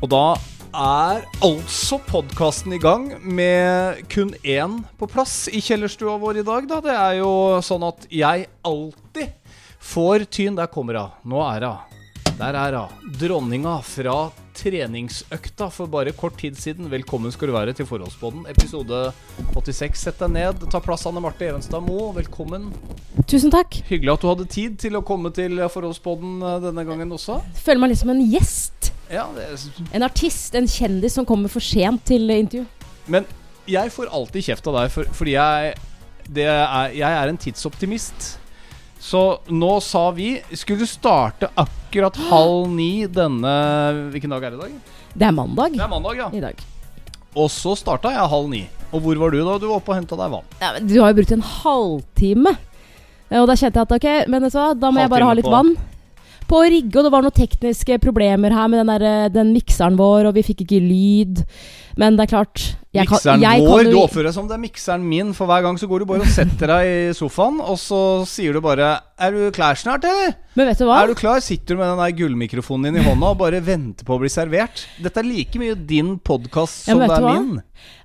Og da er altså podkasten i gang med kun én på plass i kjellerstua vår i dag, da. Det er jo sånn at jeg alltid får tyn. Der kommer hun. Nå er hun. Der er hun. Dronninga fra treningsøkta for bare kort tid siden. Velkommen skal du være til Forholdsboden, episode 86. Sett deg ned. Ta plass, Anne Marte Evenstad Moe. Velkommen. Tusen takk. Hyggelig at du hadde tid til å komme til Forholdsboden eh, denne gangen også. Føler meg litt som en gjest. Ja, En artist, en kjendis som kommer for sent til intervju. Men jeg får alltid kjeft av deg, for, fordi jeg, det er, jeg er en tidsoptimist. Så nå sa vi skulle starte akkurat halv ni denne Hvilken dag er det i dag? Det er mandag Det er mandag, ja. i dag. Og så starta jeg halv ni. Og hvor var du da? Du var oppe og henta deg vann. Ja, men du har jo brukt en halvtime. Og da kjente jeg at ok, men så, da må jeg bare ha litt på- vann. På å rigge, og det var noen tekniske problemer her med den, der, eh, den mikseren vår, og vi fikk ikke lyd. Men det er klart jeg Mikseren jeg kan vår. Du oppfører deg som det er mikseren min, for hver gang så går du bare og setter deg i sofaen, og så sier du bare 'Er du klar snart, eller?' Men vet du hva? Er du klar? Sitter du med den der gullmikrofonen din i hånda og bare venter på å bli servert? Dette er like mye din podkast som det er min.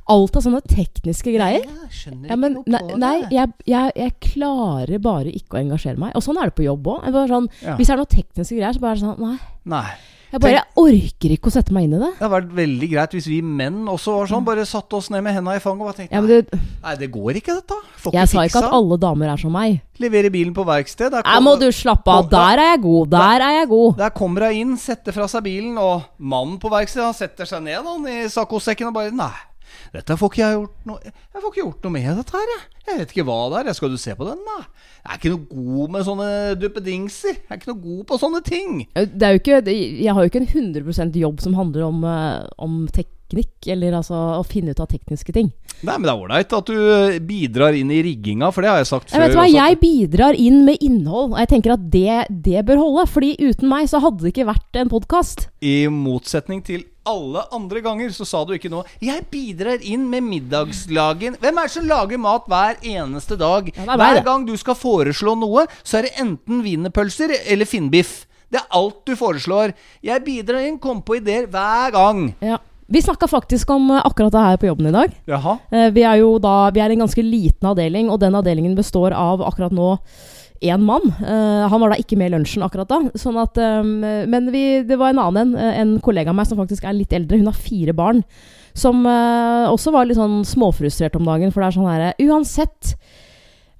Alt av sånne tekniske greier. Jeg skjønner Ja, men ikke noe på nei det. jeg, jeg, jeg klarer bare ikke å engasjere meg. Og sånn er det på jobb òg. Sånn, Ja. Hvis det er noen tekniske greier, så bare er det sånn Nei. Nei. Jeg bare orker ikke å sette meg inn i det. Det hadde vært veldig greit hvis vi menn også var sånn. Bare satte oss ned med henda i fanget og bare tenkte Ja, men nei, nei, det går ikke, dette. Får jeg sa ikke at alle damer er som meg. Levere bilen på verksted. Der, må du slappe av. Der er jeg god. Der er jeg god. der kommer hun inn, setter fra seg bilen, og mannen på verkstedet setter seg ned han, i saccosekken og bare Nei, dette får ikke jeg gjort noe Jeg får ikke gjort noe med dette her, jeg. Jeg vet ikke hva det er. Skal du se på den? da? Jeg er ikke noe god med sånne duppedingser. Jeg er ikke noe god på sånne ting. Det er jo ikke, jeg har jo ikke en 100% jobb som handler om, eh, om teknikk, eller altså å finne ut av tekniske ting. Nei, men det er ålreit at du eh, bidrar inn i rigginga, for det har jeg sagt Jeg før. vet hva, jeg bidrar inn med innhold, og jeg tenker at det, det bør holde. Fordi uten meg så hadde det ikke vært en podkast. I motsetning til alle andre ganger så sa du ikke noe 'Jeg bidrar inn med middagslagen'. Hvem er det som lager mat hver eneste dag? Er hver gang du skal foreslå noe, så er det enten wienerpølser eller finnbiff. Det er alt du foreslår. Jeg bidrar inn, kom på ideer hver gang. Ja. Vi snakka faktisk om eh, akkurat det her på jobben i dag. Jaha. Eh, Vi er jo da Vi er en ganske liten avdeling, og den avdelingen består av akkurat nå én mann. Uh, han var da ikke med i lunsjen akkurat da. Sånn at, um, men vi, det var en annen en, eh, en kollega av meg som faktisk er litt eldre. Hun har fire barn. Som uh, også var litt sånn småfrustrert om dagen. For det er sånn herre Uansett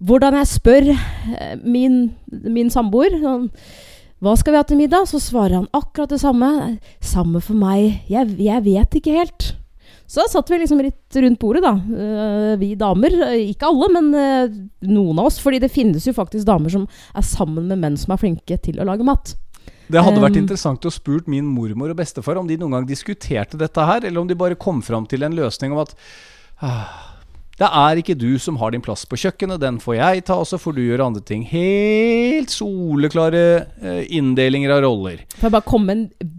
hvordan jeg spør uh, min, min samboer sånn, hva skal vi ha til middag? Så svarer han akkurat det samme. Samme for meg. Jeg, jeg vet ikke helt. Så da satt vi liksom litt rundt bordet, da. Eh, vi damer. eh, Ikke alle, men eh, noen av oss. Fordi det finnes jo faktisk damer som er sammen med menn som er flinke til å lage mat. Det hadde vært interessant å spurt min mormor og bestefar om de noen gang diskuterte dette her, eller om de bare kom fram til en løsning om at ah, det er ikke du som har din plass på kjøkkenet, den får jeg ta, og så får du gjøre andre ting. Helt soleklare inndelinger av roller. Får jeg bare komme med en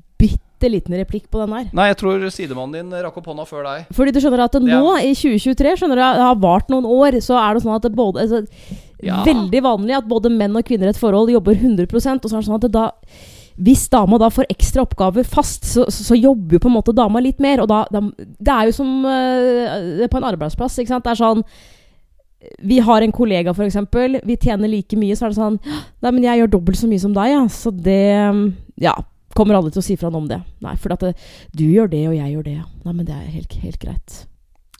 bitte liten replikk på den der. Nei, jeg tror sidemannen din rakk opp hånda før deg. Fordi du skjønner at Det nå, i 2023, skjønner du, det har vart noen år, så er det sånn at det både altså, Ja. Veldig vanlig at både menn og kvinner i et forhold jobber 100 og så er det sånn at det da hvis dama da får ekstra oppgaver fast, så, så, så jobber jo på en måte dama litt mer. Og da, da Det er jo som uh, på en arbeidsplass. Ikke sant? Det er sånn Vi har en kollega, f.eks. Vi tjener like mye. Så er det sånn Nei, men jeg gjør dobbelt så mye som deg, ja. Så det Ja. Kommer alle til å si fra om det? Nei, for at det, du gjør det, og jeg gjør det. Nei, men det er helt, helt greit.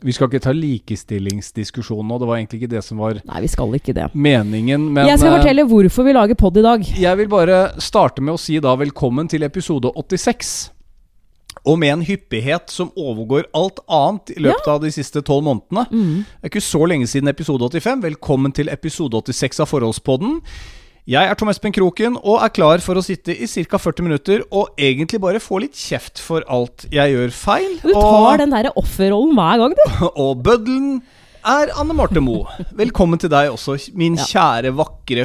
Vi skal ikke ta likestillingsdiskusjonen nå, det var egentlig ikke det som var Nei, vi skal ikke det. meningen, men jeg skal eh, fortelle hvorfor vi lager pod i dag. Jeg vil bare starte med å si da velkommen til episode 86. Og med en hyppighet som overgår alt annet i løpet av de siste tolv månedene. Mm. Det er ikke så lenge siden episode 85. Velkommen til episode 86 av Forholdspodden. Jeg er Tom Espen Kroken og er klar for å sitte i ca. 40 minutter og egentlig bare få litt kjeft for alt jeg gjør feil. Du tar den derre offerrollen hver gang, du. og, og bøddelen er Anne Marte Moe. Velkommen til deg også, min Ja. kjære, vakre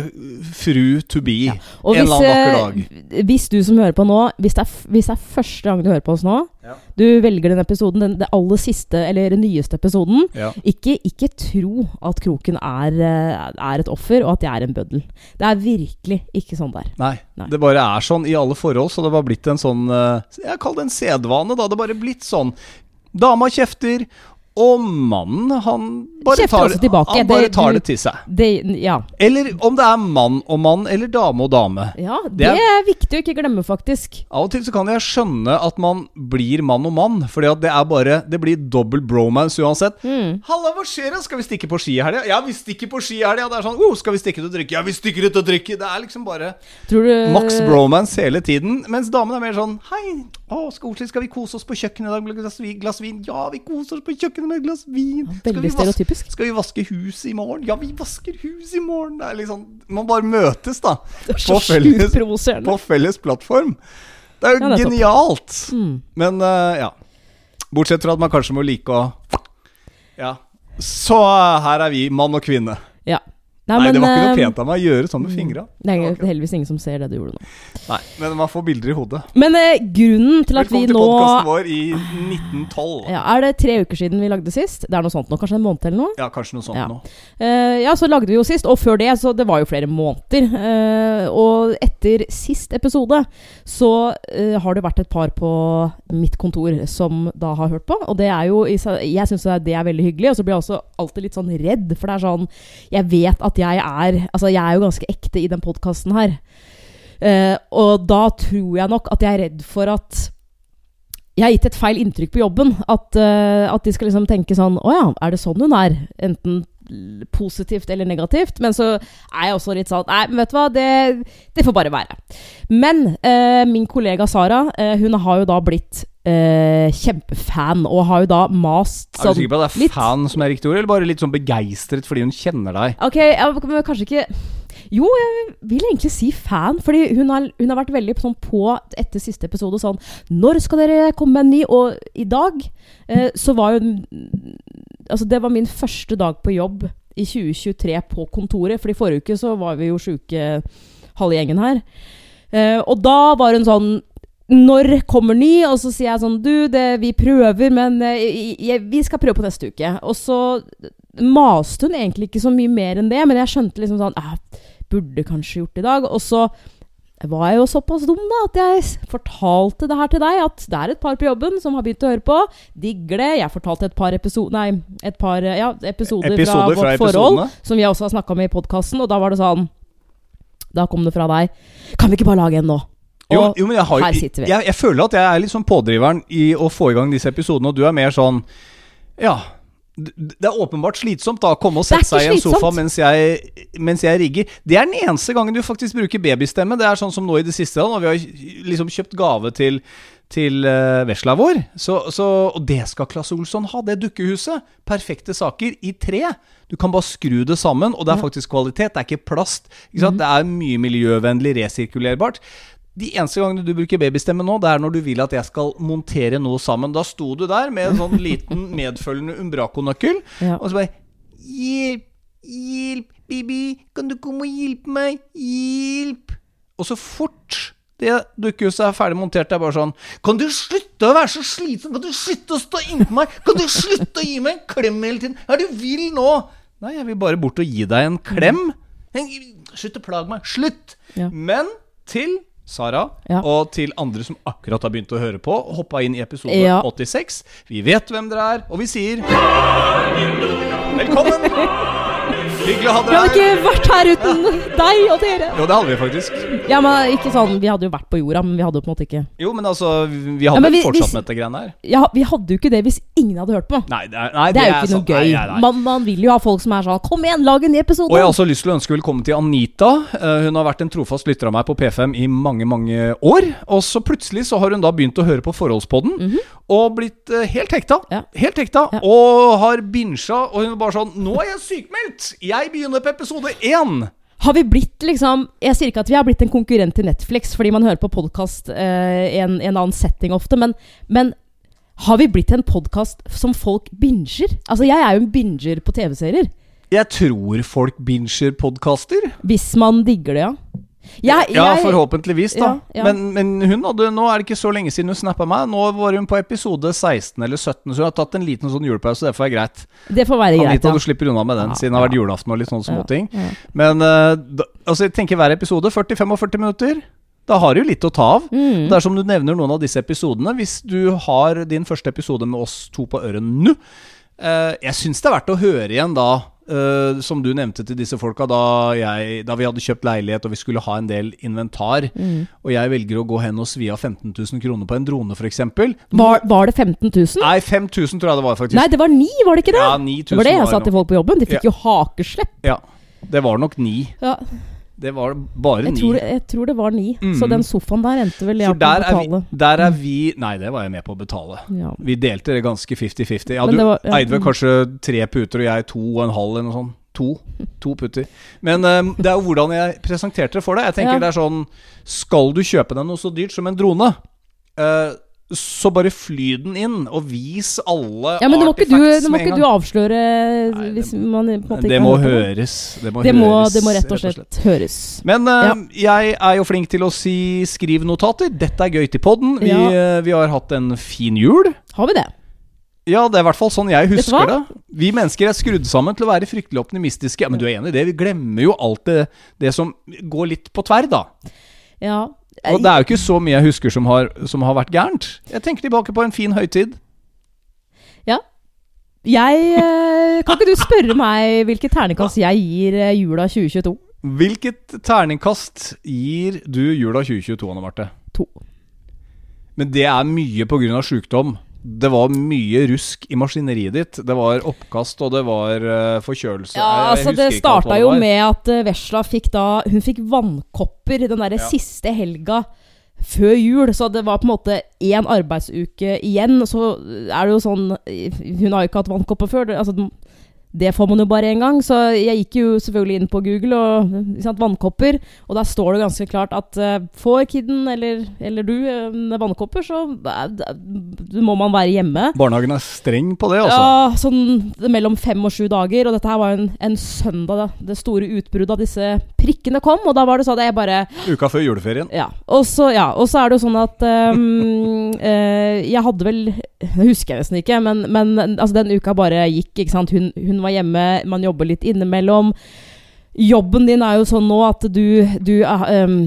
fru to be. Og en hvis, eller annen vakker dag. eh, hvis du som hører på nå Hvis det er, hvis det er første gang du hører på oss nå Ja. Du velger den episoden, den, den aller siste eller den nyeste episoden Ja. ikke, ikke tro at Kroken er, eh, er et offer, og at jeg er en bøddel. Det er virkelig ikke sånn der. Nei, Nei. det bare er sånn i alle forhold, så det var blitt en sånn eh, Jeg kaller det en sedvane, da. Det bare blitt sånn. Dama kjefter, og mannen, han bare tar. Han bare Det- tar det til seg. Det, ja. Eller om det er mann og mann, eller dame og dame. ja, Det det er- viktig å ikke glemme, faktisk. Av og til så kan jeg skjønne at man blir mann og mann, fordi at det er bare Det blir dobbel bromance uansett. Mm. Halla, hva skjer? da? Skal vi stikke på ski i helga? Ja, vi stikker på ski i helga. Det er sånn oh, Skal vi stikke ut og drikke? Ja, vi stikker ut og drikker. Det er liksom bare du Max bromance hele tiden. Mens damen er mer sånn Hei, å, så. Skal vi kose oss på kjøkkenet i dag med glass, glass vin? Ja, vi koser oss på kjøkkenet med et glass vin. Skal vi, vaske, skal vi vaske huset i morgen? Ja, vi vasker huset i morgen. Det er liksom Man bare møtes, da. Er På felles, på felles plattform. Det er jo Ja, nettopp. genialt. Mm. Men uh, ja. Bortsett fra at man kanskje må like å Ja. Så uh, her er vi, mann og kvinne. Nei, det var ikke noe eh, pent av meg å gjøre sånn med fingra. Det er heldigvis ingen som ser det du gjorde nå. Nei, men man får bilder i hodet. Men eh, grunnen til at vi nå Velkommen til podkasten vår i 1912. Ja, ja, Er det tre uker siden vi lagde sist? Det er noe sånt nå? Kanskje en måned eller noe? Ja, kanskje noe sånt Ja. nå. Uh, ja, så lagde vi jo sist, og før det, så det var jo flere måneder. Uh, og etter sist episode så uh, har det vært et par på mitt kontor som da har hørt på. Og det er jo Jeg syns det er veldig hyggelig, og så blir jeg også alltid litt sånn redd, for det er sånn Jeg vet at jeg er Altså, jeg er jo ganske ekte i den podkasten her. Uh, og da tror jeg nok at jeg er redd for at jeg har gitt et feil inntrykk på jobben. At, uh, at de skal liksom tenke sånn Å ja, er det sånn hun er? Enten positivt eller negativt. Men så er jeg også litt sånn Nei, men vet du hva, det, det får bare være. Men uh, min kollega Sara, hun har jo da blitt eh, kjempefan, og har jo da mast Er du sånn sikker på at det er litt- fan som er riktig ord, eller bare litt sånn begeistret fordi hun kjenner deg? Ok, ja, men kanskje ikke Jo, jeg vil egentlig si fan, fordi hun har, hun har vært veldig sånn på etter siste episode sånn Når skal dere komme med en ny? Og i dag uh, så var jo Altså, det var min første dag på jobb i 2023 på kontoret, fordi forrige uke så var vi jo sjuke, halve gjengen her. Uh, og da var hun sånn når kommer ny? Og så sier jeg sånn Du, det, vi prøver, men eh, jeg, jeg, vi skal prøve på neste uke. Og så maste hun egentlig ikke så mye mer enn det, men jeg skjønte liksom sånn ah, Burde kanskje gjort det i dag. Og så var jeg jo såpass dum da at jeg fortalte det her til deg. At det er et par på jobben som har begynt å høre på. Digger det. Jeg fortalte et par, episo nei, et par ja, episoder, Episoder fra fra vårt forhold, som vi også har snakka om i podkasten, og da var det sånn Da kom det fra deg. Kan vi ikke bare lage en nå? Jo, Og jo, men jeg, har, her sitter vi. Jeg, jeg føler at jeg er litt sånn pådriveren i å få i gang disse episodene, og du er mer sånn Ja. Det er åpenbart slitsomt da å komme og sette seg i en sofa mens jeg, mens jeg rigger. Det er den eneste gangen du faktisk bruker babystemme. Det er sånn som nå i det siste, da, når vi har liksom kjøpt gave til til uh, vesla vår. Så, så, og det skal Klasse Olsson ha, det dukkehuset. Perfekte saker i tre. Du kan bare skru det sammen, og det er faktisk kvalitet. Det er ikke plast. Ikke sant? Det er mye miljøvennlig, resirkulerbart. De eneste gangene du bruker babystemme nå, det er når du vil at jeg skal montere noe sammen. Da sto du der med en sånn liten medfølgende Umbraco-nøkkel, Ja. og så bare Hjelp, hjelp, baby, kan du komme og hjelpe meg? Hjelp! Og så fort det dukkehuset er ferdig montert, det er bare sånn Kan du slutte å være så slitsom? Kan du slutte å stå innpå meg? Kan du slutte å gi meg en klem hele tiden? Ja, du vil nå! Nei, jeg vil bare bort og gi deg en klem. Slutt å plage meg. Slutt! Ja. Men til Sara Ja. og til andre som akkurat har begynt å høre på, hoppa inn i episode Ja. 86. Vi vet hvem dere er, og vi sier Velkommen! Hyggelig å ha Vi dere hadde ikke vært her uten deg og dere. Jo, det hadde vi faktisk. Ja, men ikke sånn Vi hadde jo vært på jorda, men vi hadde jo på en måte ikke Jo, men altså, vi hadde ja, vi- fortsatt hvis- med dette greiene her. Ja, vi hadde jo ikke det hvis ingen hadde hørt på. Nei, det er, nei, Det er jo ikke noe sånn, gøy. Nei, nei. Man, man vil jo ha folk som er sånn Kom igjen, lag en ny episode! Og jeg har også lyst til å ønske velkommen til Anita. Eh, hun har vært en trofast lytter av meg på P5 i mange, mange år. Og så plutselig så har hun da begynt å høre på Forholdspodden, og blitt eh, helt hekta. Ja. Helt hekta. Og har binsja, og hun er bare sånn Nå er jeg sykmeldt! Jeg begynner på episode én! Har vi blitt liksom Jeg sier ikke at vi har blitt en konkurrent til Netflix, fordi man hører på podkast eh, i en, en annen setting ofte, men, men Har vi blitt en podkast som folk binger? Altså, jeg er jo en binger på TV-serier. Jeg tror folk binger podkaster. Hvis man digger det, ja. Jeg, Ja, forhåpentligvis, da. Ja, ja. Men, men hun hadde, nå er det ikke så lenge siden hun snappa meg. Nå var hun på episode 16 eller 17, så hun har tatt en liten sånn julepause. Det får være greit. Det får være greit, Anita, ja. du slipper unna med den, siden det har vært julaften og litt sånne småting. Men uh, da, altså, jeg tenker hver episode 40-45 minutter. Da har du jo litt å ta av. Mm. Det er som du nevner noen av disse episodene. Hvis du har din første episode med oss to på øret nå uh, Jeg syns det er verdt å høre igjen da, eh, som du nevnte til disse folka, da, jeg, da vi hadde kjøpt leilighet og vi skulle ha en del inventar, Mm. og jeg velger å gå hen og svi av 15 000 kroner på en drone, f.eks. Var, var det 15 000? Nei, 5000 tror jeg det var, faktisk. Nei, det var 9, var det ikke det? ja, 9000 det var det jeg sa til folk på jobben. De fikk jo hakeslepp. Ja, det var nok 9. Ja, Det var bare jeg, ni. tror, jeg tror det var ni. Mm. Så den sofaen der endte vel jeg der å betale. vi, der er vi Nei, det var jeg med på å betale. Ja. Vi delte det ganske 50-50. Ja, du var- ja, eide vel mm. kanskje tre puter, og jeg to og en halv, eller noe sånt. To. To putter. Men um, det er jo hvordan jeg presenterte det for deg. Jeg tenker det er sånn Skal du kjøpe deg noe så dyrt som en drone, eh, så bare fly den inn, og vis alle ja, men artifacts må ikke du, artifacts nå må ikke du avsløre Nei, hvis man på en måte Det ikke må har høres. Det må, Det må, høres, det må rett og slett høres. Men eh, jeg er jo flink til å si 'skriv notater'. Dette er gøy til podden. Vi, Ja. eh, vi har hatt en fin jul. Har vi det? Ja, det er i hvert fall sånn jeg husker det. Vi mennesker er skrudd sammen til å være fryktelig optimistiske. Ja, Men du er enig i det? Vi glemmer jo alt det, det som går litt på tverr, da. Ja. Og det er jo ikke så mye jeg husker som har, som har vært gærent. Jeg tenker tilbake på en fin høytid. Jeg eh, Kan ikke du spørre meg hvilket terningkast jeg gir eh, jula 2022? Hvilket terningkast gir du jula 2022, Anne Marte? To. Men det er mye pga. sjukdom. Det var mye rusk i maskineriet ditt. Det var oppkast, og det var uh, forkjølelse. Ja, altså Det starta jo med at uh, Vesla fikk da Hun fikk vannkopper den derre Ja. siste helga før jul. Så det var på en måte én arbeidsuke igjen. Så er det jo sånn Hun har jo ikke hatt vannkopper før. det- Altså, det får man jo bare én gang. Så jeg gikk jo selvfølgelig inn på Google og sant, vannkopper. Og der står det ganske klart at uh, får kiden eller, eller du uh, vannkopper, så uh, må man være hjemme. Barnehagen er streng på det, altså. Ja, sånn mellom fem og sju dager. Og dette her var en, en søndag da det store utbruddet av disse prikkene kom. Og da var det sånn at jeg bare Uka før juleferien. Ja. Og så, ja, og så er det jo sånn at um, Jeg hadde vel Det husker jeg nesten ikke, men, men altså, den uka bare gikk. Ikke sant? Hun, hun var hjemme, man jobber litt innimellom. Jobben din er jo sånn nå at du, du, ehm,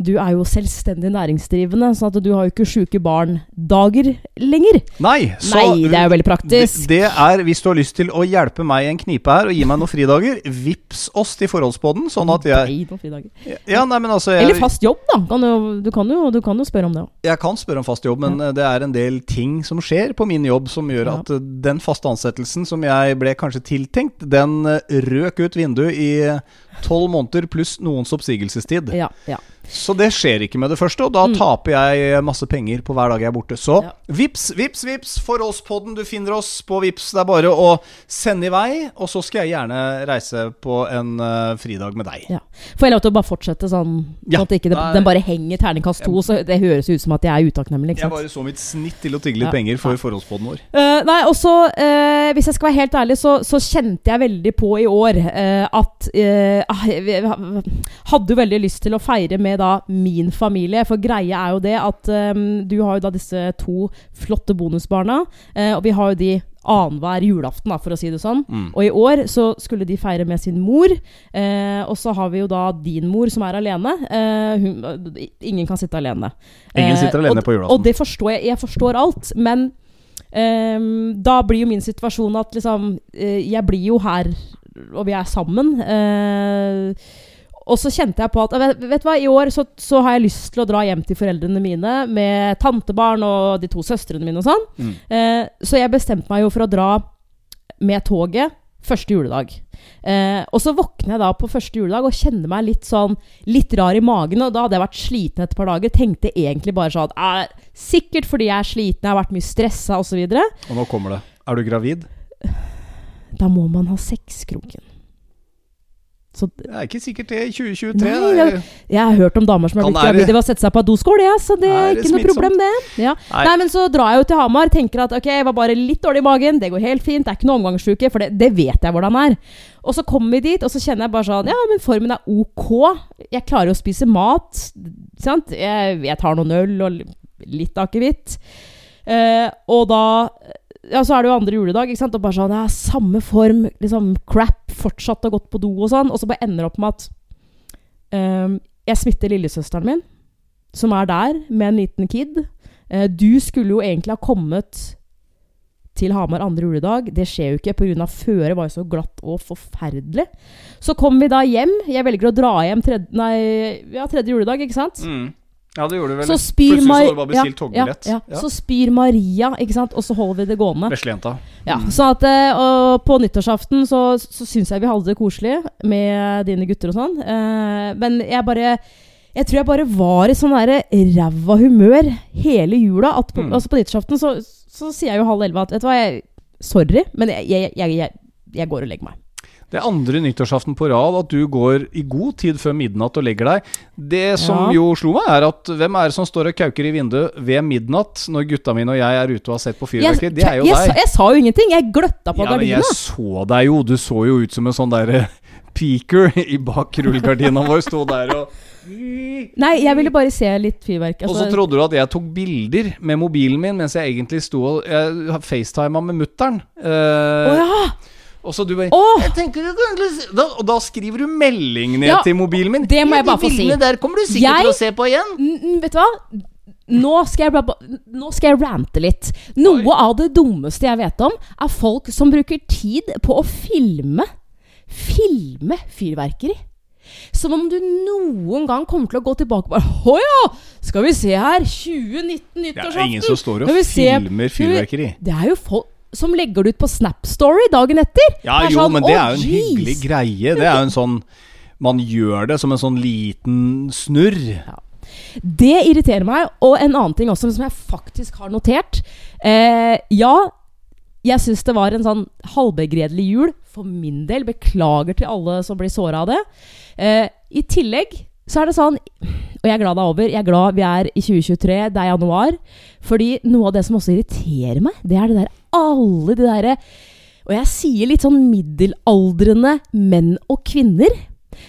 du er jo selvstendig næringsdrivende, sånn at du har jo ikke sjuke barn-dager lenger. Nei, så Nei, det er jo veldig praktisk. Det, det er, Hvis du har lyst til å hjelpe meg i en knipe her og gi meg noen fridager, vips oss til forholdspodden, sånn at jeg Nei, noen fridager. Ja, nei, men altså jeg, Eller fast jobb, da. Kan du, du, kan jo, du kan jo spørre om det òg. Jeg kan spørre om fast jobb, men ja. det er en del ting som skjer på min jobb som gjør at ja. den faste ansettelsen som jeg ble kanskje tiltenkt, den eh, røk ut vinduet i tolv måneder pluss noens oppsigelsestid. Ja, ja. Så det skjer ikke med det første, og da Mm. taper jeg masse penger på hver dag jeg er borte. Så Ja. vips, vips, vips for oss podden. Du finner oss på Vips. Det er bare å sende i vei, og så skal jeg gjerne reise på en uh, fridag med deg. Ja. Får jeg lov til å bare fortsette sånn, Ja. sånn at ikke det, Nei. den bare henger terningkast to? Så det høres ut som at jeg er utakknemlig. Jeg bare så mitt snitt til å tigge litt Ja. penger for forholdspodden vår. Uh, nei, og så, eh, hvis jeg skal være helt ærlig, så, så kjente jeg veldig på i år eh, at eh, ah, jeg hadde jo veldig lyst til å feire med da min familie. For greia er jo det at um, du har jo da disse to flotte bonusbarna, Uh, og vi har jo de annenhver julaften, da, for å si det sånn. Mm. Og i år så skulle de feire med sin mor. Eh, og så har vi jo da din mor som er alene. Eh, hun, ingen kan sitte alene. Ingen sitter alene og, på julaften. Og det forstår jeg. Jeg forstår alt. Men ehm, da blir jo min situasjon at liksom eh, Jeg blir jo her, og vi er sammen. Eh, og så kjente jeg på at vet, vet hva, I år så, så har jeg lyst til å dra hjem til foreldrene mine med tantebarn og de to søstrene mine og sånn. Mm. Eh, så jeg bestemte meg jo for å dra med toget første juledag. Eh, og så våkner jeg da på første juledag og kjenner meg litt sånn litt rar i magen. Og da hadde jeg vært sliten et par dager. Tenkte egentlig bare sånn eh, Sikkert fordi jeg er sliten, jeg har vært mye stressa osv. Og nå kommer det. Er du gravid? Da må man ha sex, Kroken. Så Det er ikke sikkert det i 2023. Nei, er- jeg har hørt om damer som har blitt gravide ved å sette seg på doskål, ja, så det er Er det ikke noe problem, det. Ja. Nei. Nei. men så drar jeg jo til Hamar, tenker at ok, jeg var bare litt dårlig i magen, det går helt fint, det er ikke noe omgangssjuke, for det, det vet jeg hvordan det er. Og så kommer vi dit, og så kjenner jeg bare sånn Ja, men formen er ok. Jeg klarer å spise mat. Sant? Jeg, jeg tar noen øl og litt akevitt. Uh, og da Ja, så er det jo andre juledag, ikke sant? Og bare sånn Ja, samme form, liksom crap, fortsatt og gått på do og sånn. Og så bare ender det opp med at um, jeg smitter lillesøsteren min, som er der med en liten kid. Uh, du skulle jo egentlig ha kommet til Hamar andre juledag. Det skjer jo ikke pga. føret var jo så glatt og forferdelig. Så kommer vi da hjem. Jeg velger å dra hjem tredje, nei, ja, tredje juledag, ikke sant? Mm. Ja, det gjorde du vel. Så spyr Plutselig så hadde du bare bestilt ja, togbillett. Ja, ja. Så spyr Maria, ikke sant? og så holder vi det gående. Veslejenta. Ja, så at, eh, og på nyttårsaften så, så syns jeg vi hadde det koselig med dine gutter og sånn. Eh, men jeg bare Jeg tror jeg bare var i sånn derre ræva humør hele jula. At på, Mm. altså på nyttårsaften så, så sier jeg jo halv elleve at Vet du hva, jeg, sorry, men jeg, jeg, jeg, jeg, jeg går og legger meg. Det er andre nyttårsaften på rad at du går i god tid før midnatt og legger deg. Det som Ja. jo slo meg, er at hvem er det som står og kauker i vinduet ved midnatt når gutta mine og jeg er ute og har sett på fyrverkeri? Det er jo jeg, deg. jeg sa jo ingenting. Jeg gløtta på Ja, gardina. jeg så deg jo. Du så jo ut som en sånn derre peaker i bak rullegardina vår. Sto der og Nei, jeg ville bare se litt fyrverkeri. Og så Altså, trodde du at jeg tok bilder med mobilen min mens jeg egentlig sto og Jeg facetima med mutter'n. Å ja! Og så du bare oh! jeg tenker da, Og da skriver du melding ned Ja, til mobilen min. det må jeg bare få si. der kommer du sikkert Jeg- til å se på igjen. Vet du hva? Nå skal, jeg bare, nå skal jeg rante litt. Noe Oi. av det dummeste jeg vet om, er folk som bruker tid på å filme Filme fyrverkeri. Som om du noen gang kommer til å gå tilbake og bare Å ja! Skal vi se her. 2019 Det er ingen som står og Skal vi se- filmer fyrverkeri. Det er jo folk som legger det ut på Snap Story dagen etter. Ja, jo, sånn, men det er jo en geez. hyggelig greie. Det er jo en sånn Man gjør det som en sånn liten snurr. Det irriterer meg. Og en annen ting også, som jeg faktisk har notert. Eh, ja, jeg syns det var en sånn halvbegredelig jul for min del. Beklager til alle som blir såra av det. Eh, I tillegg så er det sånn Og jeg er glad det er over. Jeg er glad vi er i 2023. Det er januar. Fordi noe av det som også irriterer meg, det er det der alle de derre Og jeg sier litt sånn middelaldrende menn og kvinner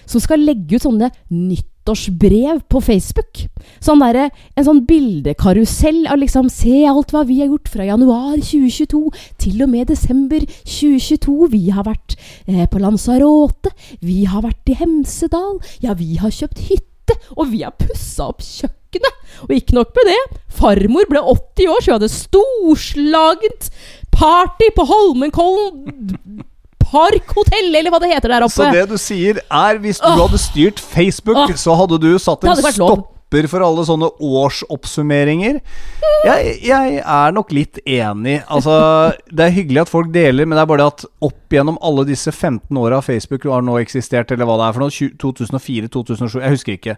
som skal legge ut sånne nyttårsbrev på Facebook. Sånn der, En sånn bildekarusell av liksom Se alt hva vi har gjort fra januar 2022 til og med desember 2022. Vi har vært eh, på Lanzarote. Vi har vært i Hemsedal. Ja, vi har kjøpt hytte. Og vi har pussa opp kjøkkenet. Og ikke nok med det. Farmor ble 80 år, så hun hadde storslagent party på Holmenkollen Parkhotell, eller hva det heter der oppe. Så det du sier er, hvis du Åh. hadde styrt Facebook, Åh. så hadde du satt en stopper for alle sånne årsoppsummeringer. Jeg, jeg er nok litt enig. Altså, det er hyggelig at folk deler, men det er bare det at opp gjennom alle disse 15 åra Facebook har nå eksistert, eller hva det er for noe, 2004-2007, jeg husker ikke.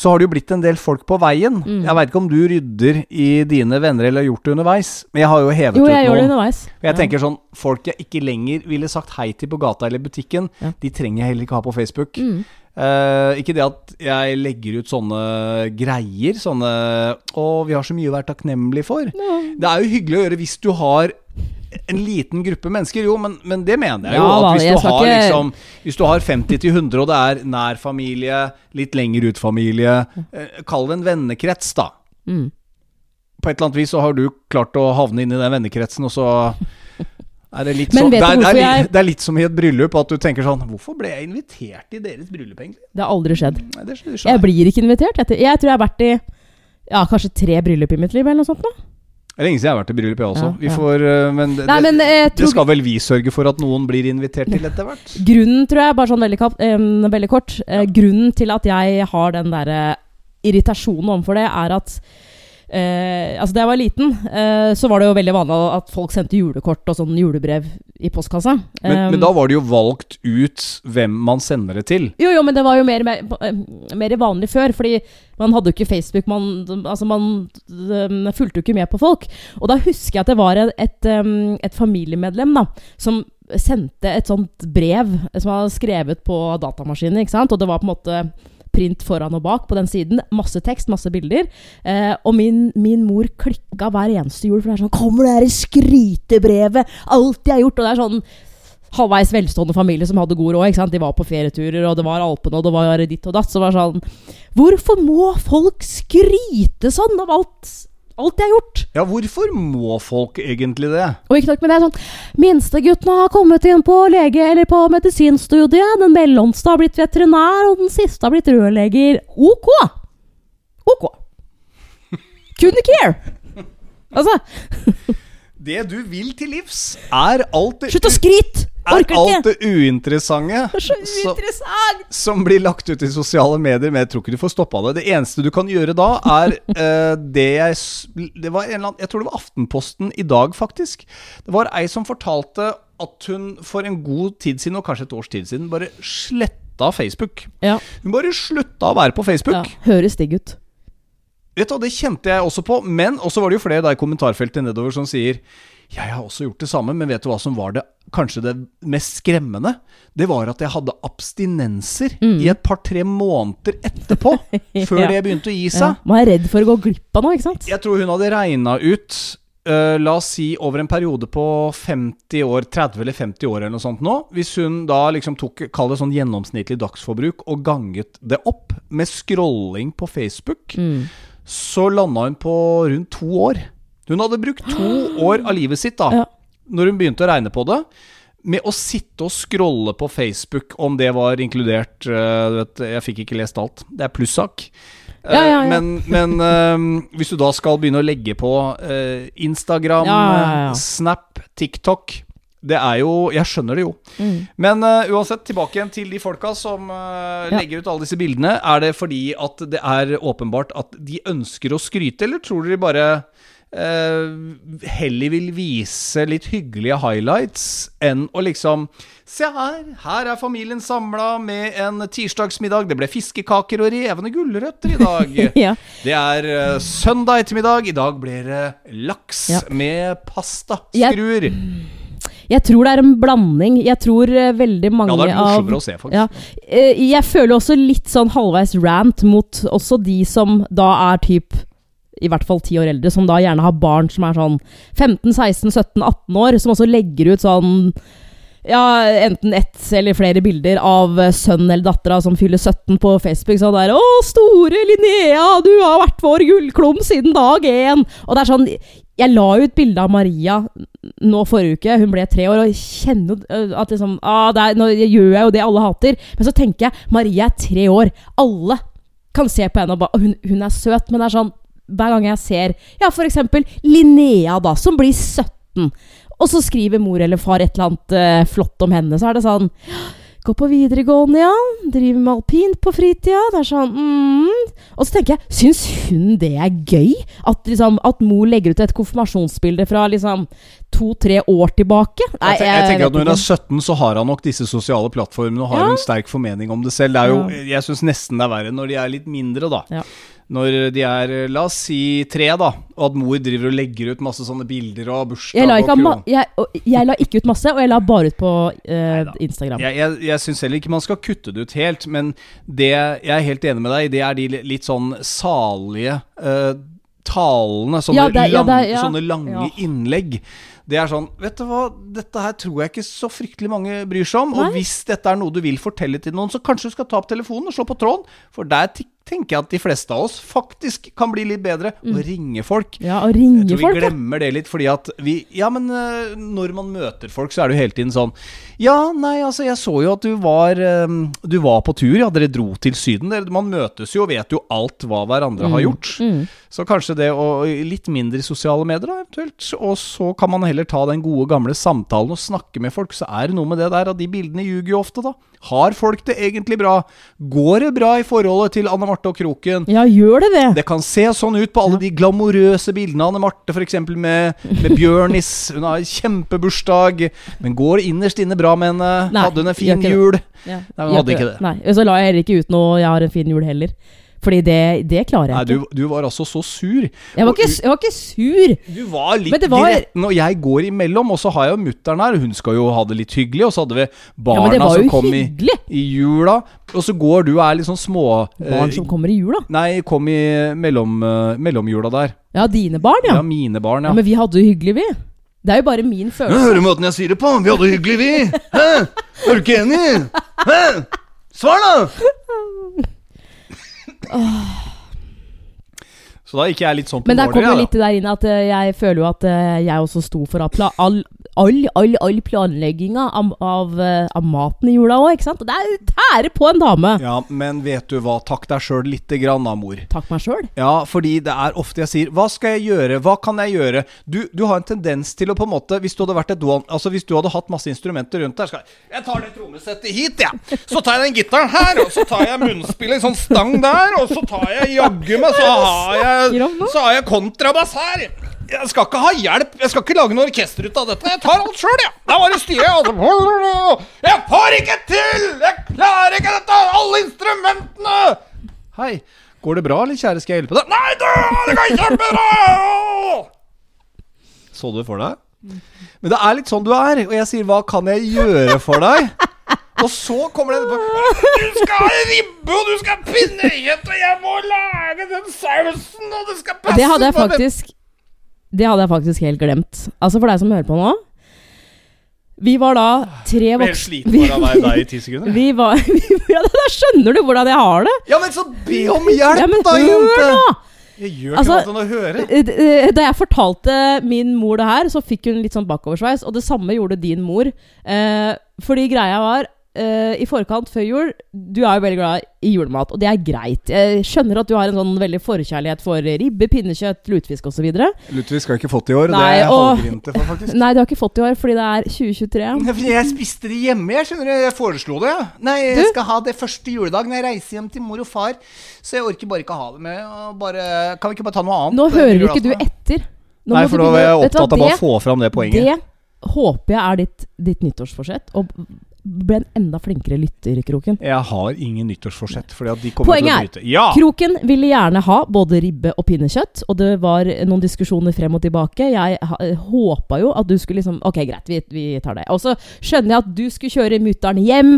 Så har det jo blitt en del folk på veien. Mm. Jeg veit ikke om du rydder i dine venner eller har gjort det underveis, men jeg har jo hevet Jo, ut jeg gjør det underveis. Og jeg Ja. tenker sånn, Folk jeg ikke lenger ville sagt hei til på gata eller butikken, Ja. de trenger jeg heller ikke ha på Facebook. Mm. Uh, ikke det at jeg legger ut sånne greier, sånne 'Å, vi har så mye å være takknemlig for'. Det er jo hyggelig å gjøre hvis du har en liten gruppe mennesker, jo, men, men det mener jeg jo. Ja, hvis du, har, liksom, hvis du har 50 til 100, og det er nær familie, litt lenger ut familie, eh, kall det en vennekrets, da. Mm. På et eller annet vis så har du klart å havne inn i den vennekretsen, og så er det litt sånn det er, det, er, jeg- det er litt som i et bryllup, at du tenker sånn Hvorfor ble jeg invitert i deres bryllup, egentlig? Det har aldri skjedd. Nei, Jeg blir ikke invitert. Jeg, jeg tror jeg har vært i ja, kanskje tre bryllup i mitt liv, eller noe sånt. nå. Det er lenge siden jeg har vært i bryllup, jeg også. Ja, vi ja. får, øh, men det, Nei, men jeg det skal vel vi sørge for at noen blir invitert til etter hvert? Grunnen, tror jeg, bare sånn veldig, kap, eh, veldig kort eh, Grunnen til at jeg har den derre irritasjonen overfor det, er at uh, Altså, da jeg var liten, uh, så var det jo veldig vanlig at folk sendte julekort og sånn julebrev i postkassa. Men, Um, men da var det jo valgt ut hvem man sender det til. Jo, jo, men det var jo mer, mer, mer vanlig før, fordi man hadde jo ikke Facebook, man, altså man fulgte jo ikke med på folk. Og da husker jeg at det var et, et, et familiemedlem da, som sendte et sånt brev som var skrevet på datamaskinen, ikke sant? og det var på en måte print foran og bak på den siden. Masse tekst, masse bilder. Eh, og min, min, mor klikka hver eneste jul, for det er sånn 'Kommer det her skrytebrevet?' Alt jeg har gjort. Og det er sånn halvveis velstående familie som hadde god råd. De var på ferieturer, og det var Alpene, og det var ditt og datt. Så var det sånn Hvorfor må folk skryte sånn av alt alt jeg har gjort. Ja, hvorfor må folk egentlig det? Og ikke nok med det, sånn Minstegutten har kommet inn på lege- eller på medisinstudiet. Den mellomste har blitt veterinær, og den siste har blitt rørlegger. Ok! Ok. Couldn't care. Altså. det du vil til livs, er alt det Slutt å skryte! Er alt det uinteressante så uinteressant. Som, som, blir lagt ut i sosiale medier. Men jeg tror ikke du får stoppa det. Det eneste du kan gjøre da, er uh, det jeg det var en eller annen, Jeg tror det var Aftenposten i dag, faktisk. Det var ei som fortalte at hun for en god tid siden, og kanskje et års tid siden, bare sletta Facebook. Ja. Hun bare slutta å være på Facebook. Ja, Høres digg ut. Vet du, Det kjente jeg også på. Men også var det jo flere der i kommentarfeltet nedover som sier jeg har også gjort det samme, men vet du hva som var det kanskje det mest skremmende? Det var at jeg hadde abstinenser mm. i et par-tre måneder etterpå. før ja. det begynte å gi seg. Ja. Man er redd for å gå glipp av noe, ikke sant? Jeg tror hun hadde regna ut uh, La oss si over en periode på 50 år, 30 eller 50 år eller noe sånt nå. Hvis hun da liksom tok, kall det sånn gjennomsnittlig dagsforbruk, og ganget det opp med scrolling på Facebook, mm. så landa hun på rundt to år. Hun hadde brukt to år av livet sitt da ja. Når hun begynte å regne på det, med å sitte og scrolle på Facebook, om det var inkludert uh, vet, Jeg fikk ikke lest alt. Det er plussak. Uh, ja, ja, men, men uh, hvis du da skal begynne å legge på Instagram, Snap, TikTok det er jo Jeg skjønner det jo. Mm. Men uansett, tilbake igjen til de folka som legger ut alle disse bildene. Er det fordi at det er åpenbart at de ønsker å skryte, eller tror dere bare uh, heller vil vise litt hyggelige highlights enn å liksom Se her, her er familien samla med en tirsdagsmiddag. Det ble fiskekaker og revne gulrøtter i dag. ja. Det er uh, søndag ettermiddag. I dag blir det laks ja. med pastaskruer. Jeg, jeg tror det er en blanding. Jeg tror uh, veldig mange av Ja, det er morsommere å se, faktisk. Ja, uh, jeg føler også litt sånn halvveis rant mot også de som da er type i hvert fall ti år eldre, som da gjerne har barn som er sånn 15-16-17-18 år, som også legger ut sånn ja, enten ett eller flere bilder av sønnen eller dattera som fyller 17 på Facebook. Sånn der 'Å, store Linnea, du har vært vår gullklump siden dag én!' Og det er sånn Jeg la ut bilde av Maria nå forrige uke. Hun ble tre år, og kjenner at liksom ah, er, Nå gjør jeg jo det alle hater. Men så tenker jeg Maria er tre år. Alle kan se på henne og bare hun, hun er søt, men det er sånn hver gang jeg ser ja, f.eks. Linnea, da, som blir 17, og så skriver mor eller far et eller annet uh, flott om henne, så er det sånn Gå på videregående, ja. Driver med alpint på fritida. Det er sånn mm. Og så tenker jeg, syns hun det er gøy? At, liksom, at mor legger ut et konfirmasjonsbilde fra liksom to-tre år tilbake? Nei, jeg, jeg, tenker at Når hun er 17, så har han nok disse sosiale plattformene og har ja. en sterk formening om det selv. Det jo. Jeg syns nesten det er verre når de er litt mindre, da. Ja når de er, la oss si tre, da, og at mor driver og legger ut masse sånne bilder og bursdag jeg la, og jeg, jeg la ikke ut masse, og jeg la bare ut på uh, Instagram. Jeg, jeg, jeg syns heller ikke man skal kutte det ut helt, men det jeg er helt enig med deg i, det er de litt sånn salige uh, talene. Sånne, ja, lang, ja, det, ja. sånne lange innlegg. Det er sånn Vet du hva, dette her tror jeg ikke så fryktelig mange bryr seg om. Nei. Og hvis dette er noe du vil fortelle til noen, så kanskje du skal ta opp telefonen og slå på tråden. For der tenker jeg at de fleste av oss faktisk kan bli litt bedre mm. og ringe folk. Ja, og ringe jeg tror vi folk, glemmer det litt, fordi at vi Ja, men uh, når man møter folk, så er det jo hele tiden sånn Ja, nei, altså, jeg så jo at du var um, Du var på tur, ja. Dere dro til Syden. Man møtes jo og vet jo alt hva hverandre mm. har gjort. Mm. Så kanskje det å Litt mindre i sosiale medier, da, eventuelt. Og så kan man heller ta den gode, gamle samtalen og snakke med folk. Så er det noe med det der at de bildene ljuger jo ofte, da. Har folk det egentlig bra? Går det bra i forholdet til Anne Marte og Kroken? Ja, gjør det det? Det kan se sånn ut på alle de glamorøse bildene av Anne Marte, f.eks. Med, med Bjørnis. Hun har kjempebursdag. Men går det innerst inne bra med henne? Nei, hadde hun en fin jul? Ja, Nei, hun hadde ikke det. Nei, Så la jeg heller ikke ut noe 'jeg har en fin jul' heller. Fordi det, det klarer jeg ikke. ikke. du var altså så sur. Jeg var ikke, jeg var ikke sur! Du var litt Men det var- gretten, og jeg går imellom. Og så har jeg jo mutter'n her, hun skal jo ha det litt hyggelig. Og så hadde vi barna ja, som kom i, i jula. Og så går du og er litt sånn små Barn eh, som kommer i jula. Nei, kom i mellom, eh, mellomjula der. Ja, dine barn, Ja, ja. mine barn, ja. ja. Men vi hadde det hyggelig, vi. Det er jo bare min følelse. Hører måten jeg sier det på? Vi hadde det hyggelig, vi. Hæ? Er du ikke enig? Hæ? Svar, da! Så da gikk jeg litt sånn på Men der kommer litt det der inn at eh, jeg føler jo at eh, jeg også sto for at all, all, all, all planlegginga av, av, eh, av maten i jula òg, ikke sant? Og det er tære på en dame. Ja, men vet du hva? Takk deg sjøl lite grann da, mor. Takk meg sjøl. Ja, fordi det er ofte jeg sier Hva skal jeg gjøre? Hva kan jeg gjøre? Du, du har en tendens til å på en måte Hvis du hadde vært et one Altså hvis du hadde hatt masse instrumenter rundt der skal jeg, jeg tar det trommesettet hit, jeg. Ja. Så tar jeg den gitaren her, og så tar jeg munnspillet i sånn stang der, og så tar jeg jaggu meg Så har jeg, så har jeg kontrabass her. Jeg skal ikke ha hjelp. Jeg skal ikke lage noe orkester ut av dette. Jeg tar alt sjøl, jeg. Da bare styret. Altså. Jeg får ikke til! Jeg klarer ikke dette! Alle instrumentene! Hei. Går det bra, eller kjære, skal jeg hjelpe deg? Nei, du! Det går kjempebra! Så du det for deg? Men det er litt sånn du er, og jeg sier 'hva kan jeg gjøre for deg'? Og så kommer det på Du skal ha ribbe, og du skal ha pinnekjøtt, og jeg må lage den sausen, og det skal passe Det hadde jeg på det- faktisk Det hadde jeg faktisk helt glemt. Altså for deg som hører på nå. Vi var da tre Jeg ble voksne sliten bare av deg i ti sekunder. Vi var ja, Da skjønner du hvordan jeg har det! Ja, men så be om hjelp, Ja, men da, jente! Jeg gjør Altså, ikke annet enn å høre. Eh, eh, Da jeg fortalte min mor det her, så fikk hun litt sånn bakoversveis. Og det samme gjorde din mor. Eh, fordi greia var eh, I forkant, før jul Du er jo veldig glad i julemat, og det er greit. Jeg skjønner at du har en sånn veldig forkjærlighet for ribbe, pinnekjøtt, lutefisk osv. har jeg ikke fått i år. Nei, det er jeg halvgrinte for, faktisk. Nei, du har ikke fått i år fordi det er 2023. Nei, fordi Jeg spiste det hjemme, jeg skjønner. Jeg foreslo det. ja. Nei, jeg Du? skal ha det første juledag når jeg reiser hjem til mor og far. Så jeg orker bare ikke ha det med. Og bare, kan vi ikke bare ta noe annet? Nå hører julaften, ikke du etter. Nå Nei, for nå er jeg opptatt av bare å få fram det poenget. Det håper jeg er ditt, ditt nyttårsforsett. Bli en enda flinkere lytter, Kroken. Jeg har ingen nyttårsforsett, fordi at de kommer Poenget til å bryte. Ja! Kroken ville gjerne ha både ribbe og pinnekjøtt, og det var noen diskusjoner frem og tilbake. Jeg ha- håpa jo at du skulle liksom Ok, greit, vi, vi tar det. Og så skjønner jeg at du skulle kjøre mutter'n hjem.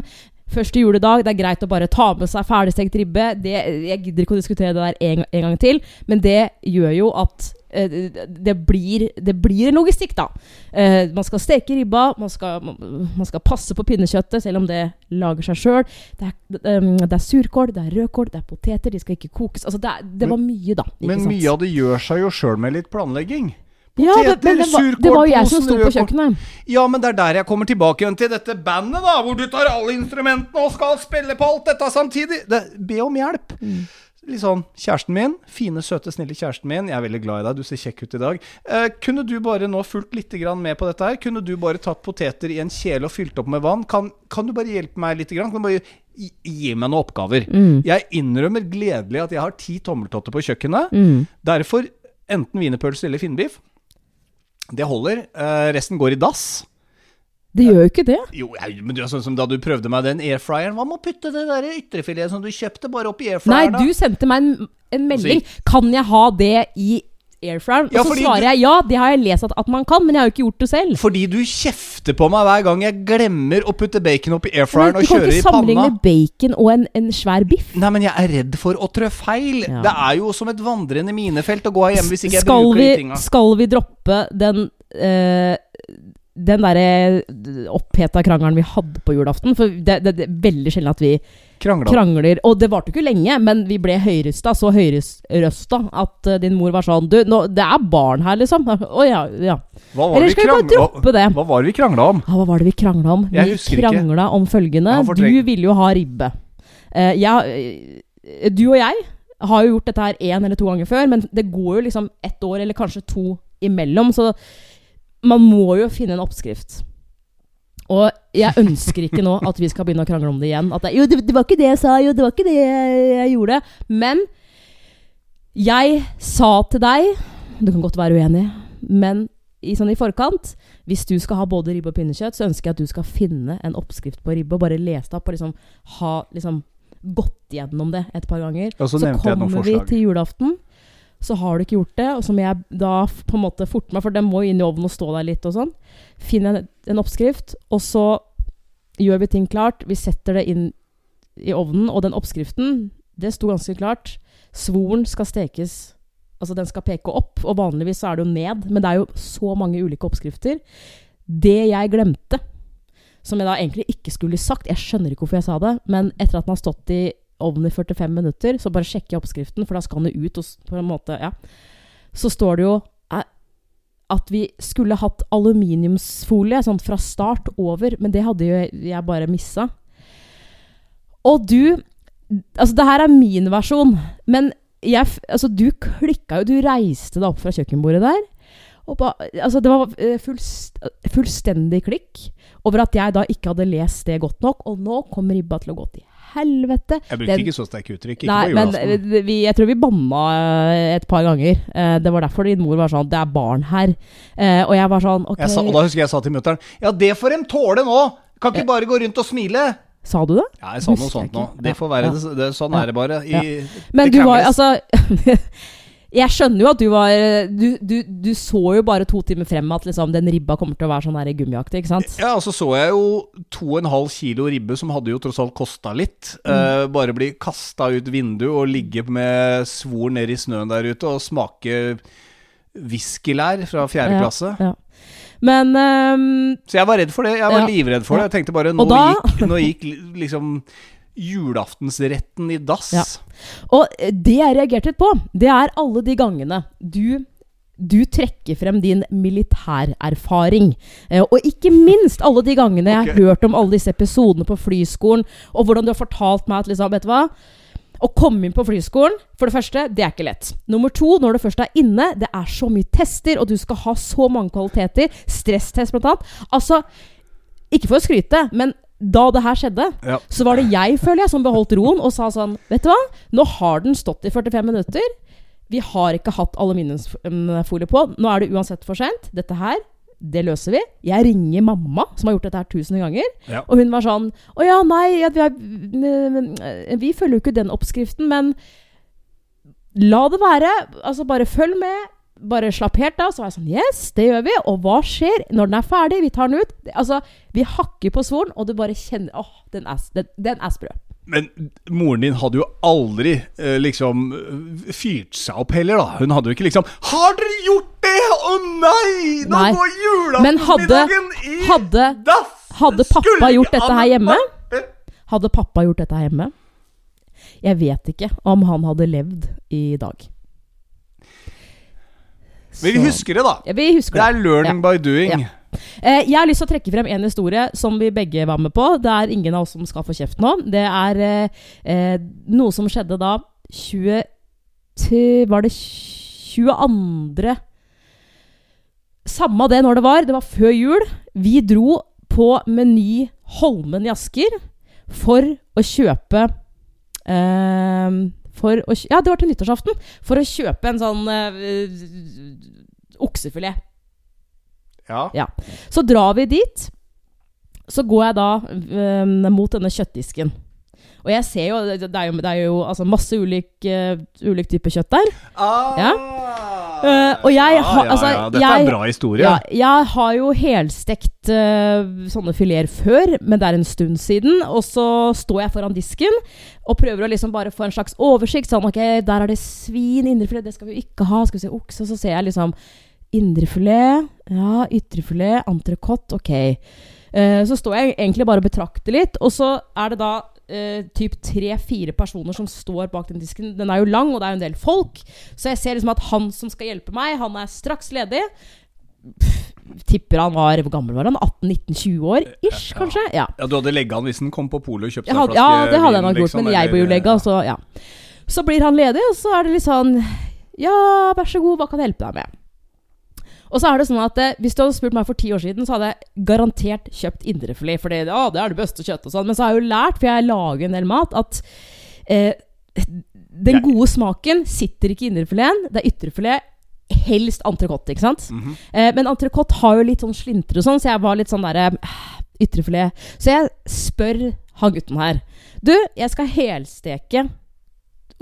Første juledag, det er greit å bare ta med seg ferdigstekt ribbe. Det, jeg gidder ikke å diskutere det der en, en gang til, men det gjør jo at eh, det, blir, det blir en logistikk, da. Eh, man skal steke ribba, man skal, man skal passe på pinnekjøttet, selv om det lager seg sjøl. Det, um, det er surkål, det er rødkål, det er poteter, de skal ikke kokes. Altså, det, det var mye, da. Men mye av det gjør seg jo sjøl med litt planlegging. Ja, det, men det, var, det var jo jeg som surkål, sto på kjøkkenet. Ja, men det er der jeg kommer tilbake igjen til dette bandet, da. Hvor du tar alle instrumentene og skal spille på alt dette samtidig. Det, be om hjelp. Mm. Litt sånn Kjæresten min, fine, søte, snille kjæresten min. Jeg er veldig glad i deg, du ser kjekk ut i dag. Eh, kunne du bare nå fulgt litt grann med på dette her? Kunne du bare tatt poteter i en kjele og fylt opp med vann? Kan, kan du bare hjelpe meg litt? Grann? Kan du bare gi, gi meg noen oppgaver? Mm. Jeg innrømmer gledelig at jeg har ti tommeltotter på kjøkkenet. Mm. Derfor enten wienerpølse eller finnbiff. Det holder. Eh, resten går i dass. Det gjør jo ikke det. Jo, jeg, men du sånn som da du prøvde meg den airfryeren. Hva med å putte det der ytrefilet som du kjøpte, bare opp i airfryeren? da? du sendte meg en, en melding. Kan jeg ha det i airfryeren? Ja, og så svarer du- jeg ja, det har jeg lest at, at man kan, men jeg har jo ikke gjort det selv. Fordi du kjefter på meg hver gang jeg glemmer å putte bacon oppi airfryeren Men og du kan kjører i ikke sammenligne bacon og en, en svær biff. Nei, men jeg er redd for å trø feil. Ja. Det er jo som et vandrende minefelt å gå av hjemme hvis ikke jeg skal, bruker vi, de tinga. skal vi droppe den eh, den derre oppheta krangelen vi hadde på julaften? For det, det, det er veldig sjelden at vi Krangla. krangler. Og det varte ikke lenge, men vi ble høyrøsta, så høyrøsta at uh, din mor var sånn Du, nå, det er barn her, liksom. Å ja, ja. Hva var Eller skal vi bare droppe det? Hva var det vi krangla om? Ja, hva var det vi krangla om? Jeg vi krangla om følgende. Du ville jo ha ribbe. Uh, jeg, eh, du og jeg har jo gjort dette her én eller to ganger før, men det går jo liksom ett år eller kanskje to imellom, så man må jo finne en oppskrift. Og jeg ønsker ikke nå at vi skal begynne å krangle om det igjen. At det, jo, det, det var ikke det jeg sa, jo, det var ikke det jeg, jeg gjorde. Men jeg sa til deg Du kan godt være uenig, men i, sånn i forkant Hvis du skal ha både ribbe og pinnekjøtt, så ønsker jeg at du skal finne en oppskrift på ribbe og bare lese det opp og liksom ha liksom gått gjennom det et par ganger. Og så noen kommer vi til julaften, så har du ikke gjort det. Og så må jeg da på en måte forte meg, for den må jo inn i ovnen og stå der litt og sånn. Finner en, en oppskrift, og så gjør vi ting klart. Vi setter det inn i ovnen, og den oppskriften, det sto ganske klart. Svoren skal stekes Altså den skal peke opp, og vanligvis så er det jo ned. Men det er jo så mange ulike oppskrifter. Det jeg glemte, som jeg da egentlig ikke skulle sagt Jeg skjønner ikke hvorfor jeg sa det, men etter at den har stått i ovnen i 45 minutter, så bare sjekker jeg oppskriften, for da skal den ut og på en måte Ja. Så står det jo eh, at vi skulle hatt aluminiumsfolie sånn fra start over, men det hadde jo jeg bare missa. Og du Altså, det her er min versjon, men jeg, altså, du klikka jo Du reiste deg opp fra kjøkkenbordet der. Ba, altså, det var eh, fullst, fullstendig klikk over at jeg da ikke hadde lest det godt nok. Og nå kommer ribba til å gå til helvete. Jeg brukte Den- ikke så sterke uttrykk. Ikke Nei, på men julaften. vi, jeg tror vi banna eh, et par ganger. Eh, det var derfor din mor var sånn Det er barn her. Eh, og jeg var sånn okay. Jeg sa, og da husker jeg jeg sa til mutter'n Ja, det får en tåle nå! Kan ikke bare gå rundt og smile! Sa du det? Ja, jeg sa noe sånt nå. Det får være ja. det, det, Sånn Ja. er det bare. I, Men det du var altså Jeg skjønner jo at du var du, du, du så jo bare to timer frem at liksom, den ribba kommer til å være sånn der gummiaktig, ikke sant? Ja, og så så jeg jo 2,5 kilo ribbe, som hadde jo tross alt kosta litt. eh, bare bli kasta ut vinduet og ligge med svor ned i snøen der ute og smake whiskylær fra fjerde Ja, klasse. ja. Men um, Så jeg var redd for det. Jeg var Ja. livredd for det. Jeg tenkte bare nå, da- gikk, nå gikk liksom julaftensretten i dass. Ja. Og det jeg reagerte litt på, det er alle de gangene du du trekker frem din militærerfaring. Eh, og ikke minst alle de gangene jeg har har hørt om alle disse episodene på flyskolen, og hvordan du har fortalt meg at liksom, vet du hva? Å komme inn på flyskolen, for det første, det er ikke lett. Nummer to, når du først er inne, det er så mye tester, og du skal ha så mange kvaliteter. Stresstest, blant annet. Altså, ikke for å skryte, men da det her skjedde, Ja. så var det jeg, føler jeg, som beholdt roen og sa sånn Vet du hva, nå har den stått i 45 minutter. Vi har ikke hatt aluminiumsfolie på. Nå er det uansett for sent. Dette her, det løser vi. Jeg ringer mamma, som har gjort dette her tusen ganger. Ja. Og hun var sånn Å ja, nei, ja, vi, har, eh, vi følger jo ikke den oppskriften, men la det være. Altså, bare følg med. Bare slapp helt av. Så var jeg sånn Yes, det gjør vi. Og hva skjer når den er ferdig? Vi tar den ut. Altså, vi hakker på svoren, og du bare kjenner Åh, den er, den, den er sprø. Men moren din hadde jo aldri eh, liksom fyrt seg opp heller, da. Hun hadde jo ikke liksom Har dere gjort det?! Å nei! Nå Nei. går julaftenmiddagen i hadde- dass! hadde pappa gjort dette her hjemme? Hadde pappa gjort dette her hjemme? Jeg vet ikke om han hadde levd i dag. Men vi husker det, da. Ja, vi husker Det det. er learning by doing. Eh, jeg har lyst til å trekke frem en historie som vi begge var med på. Det er ingen av oss som skal få kjeft nå. Det er eh, eh, noe som skjedde da 20 Var det 22. Samme det når det var. Det var før jul. Vi dro på Meny Holmen i Asker for å kjøpe eh, for å, Ja, det var til nyttårsaften. For å kjøpe en sånn eh, oksefilet. Ja. Så drar vi dit. Så går jeg da øhm, mot denne kjøttdisken. Og jeg ser jo Det det er jo, det er jo altså, masse ulik, uh, ulik type kjøtt der. Ah, Ja. Uh, og jeg ah, har- ja, altså, ja. Dette jeg- er en bra historie. Ja, jeg har jo helstekt uh, sånne fileter før, men det er en stund siden. Og så står jeg foran disken og prøver å liksom bare få en slags oversikt. Sånn, ok, der er det svin, indrefilet, det skal vi ikke ha. Skal vi se okse, så ser jeg liksom indrefilet, ja, ytrefilet, entrecôte, ok. Uh, så står jeg egentlig bare og betrakter litt, og så er det da eh, typ tre-fire personer som står bak den disken. Den er jo lang, og det er jo en del folk. Så jeg ser liksom at han som skal hjelpe meg, han er straks ledig. Pff, tipper han var Hvor gammel var han? 18-19-20 år? Ish, kanskje? Ja. Ja, Du hadde legga han hvis han kom på polet og kjøpte seg en flaske ja, det hadde jeg nok gjort, liksom, men jeg bor jo legga, så ja. Så blir han ledig, og så er det litt sånn Ja, vær så god, hva kan jeg hjelpe deg med? Og så er det sånn at eh, Hvis du hadde spurt meg for ti år siden, så hadde jeg garantert kjøpt indrefilet. For det, det er det beste kjøttet og sånn. Men så har jeg jo lært, for jeg lager en del mat, at eh, den gode smaken sitter ikke i indrefileten. Det er ytrefilet. Helst entrecôte, ikke sant? Mhm. Eh, men entrecôte har jo litt sånn slintre og sånn, så jeg var litt sånn derre ytrefilet. Så jeg spør han gutten her Du, jeg skal helsteke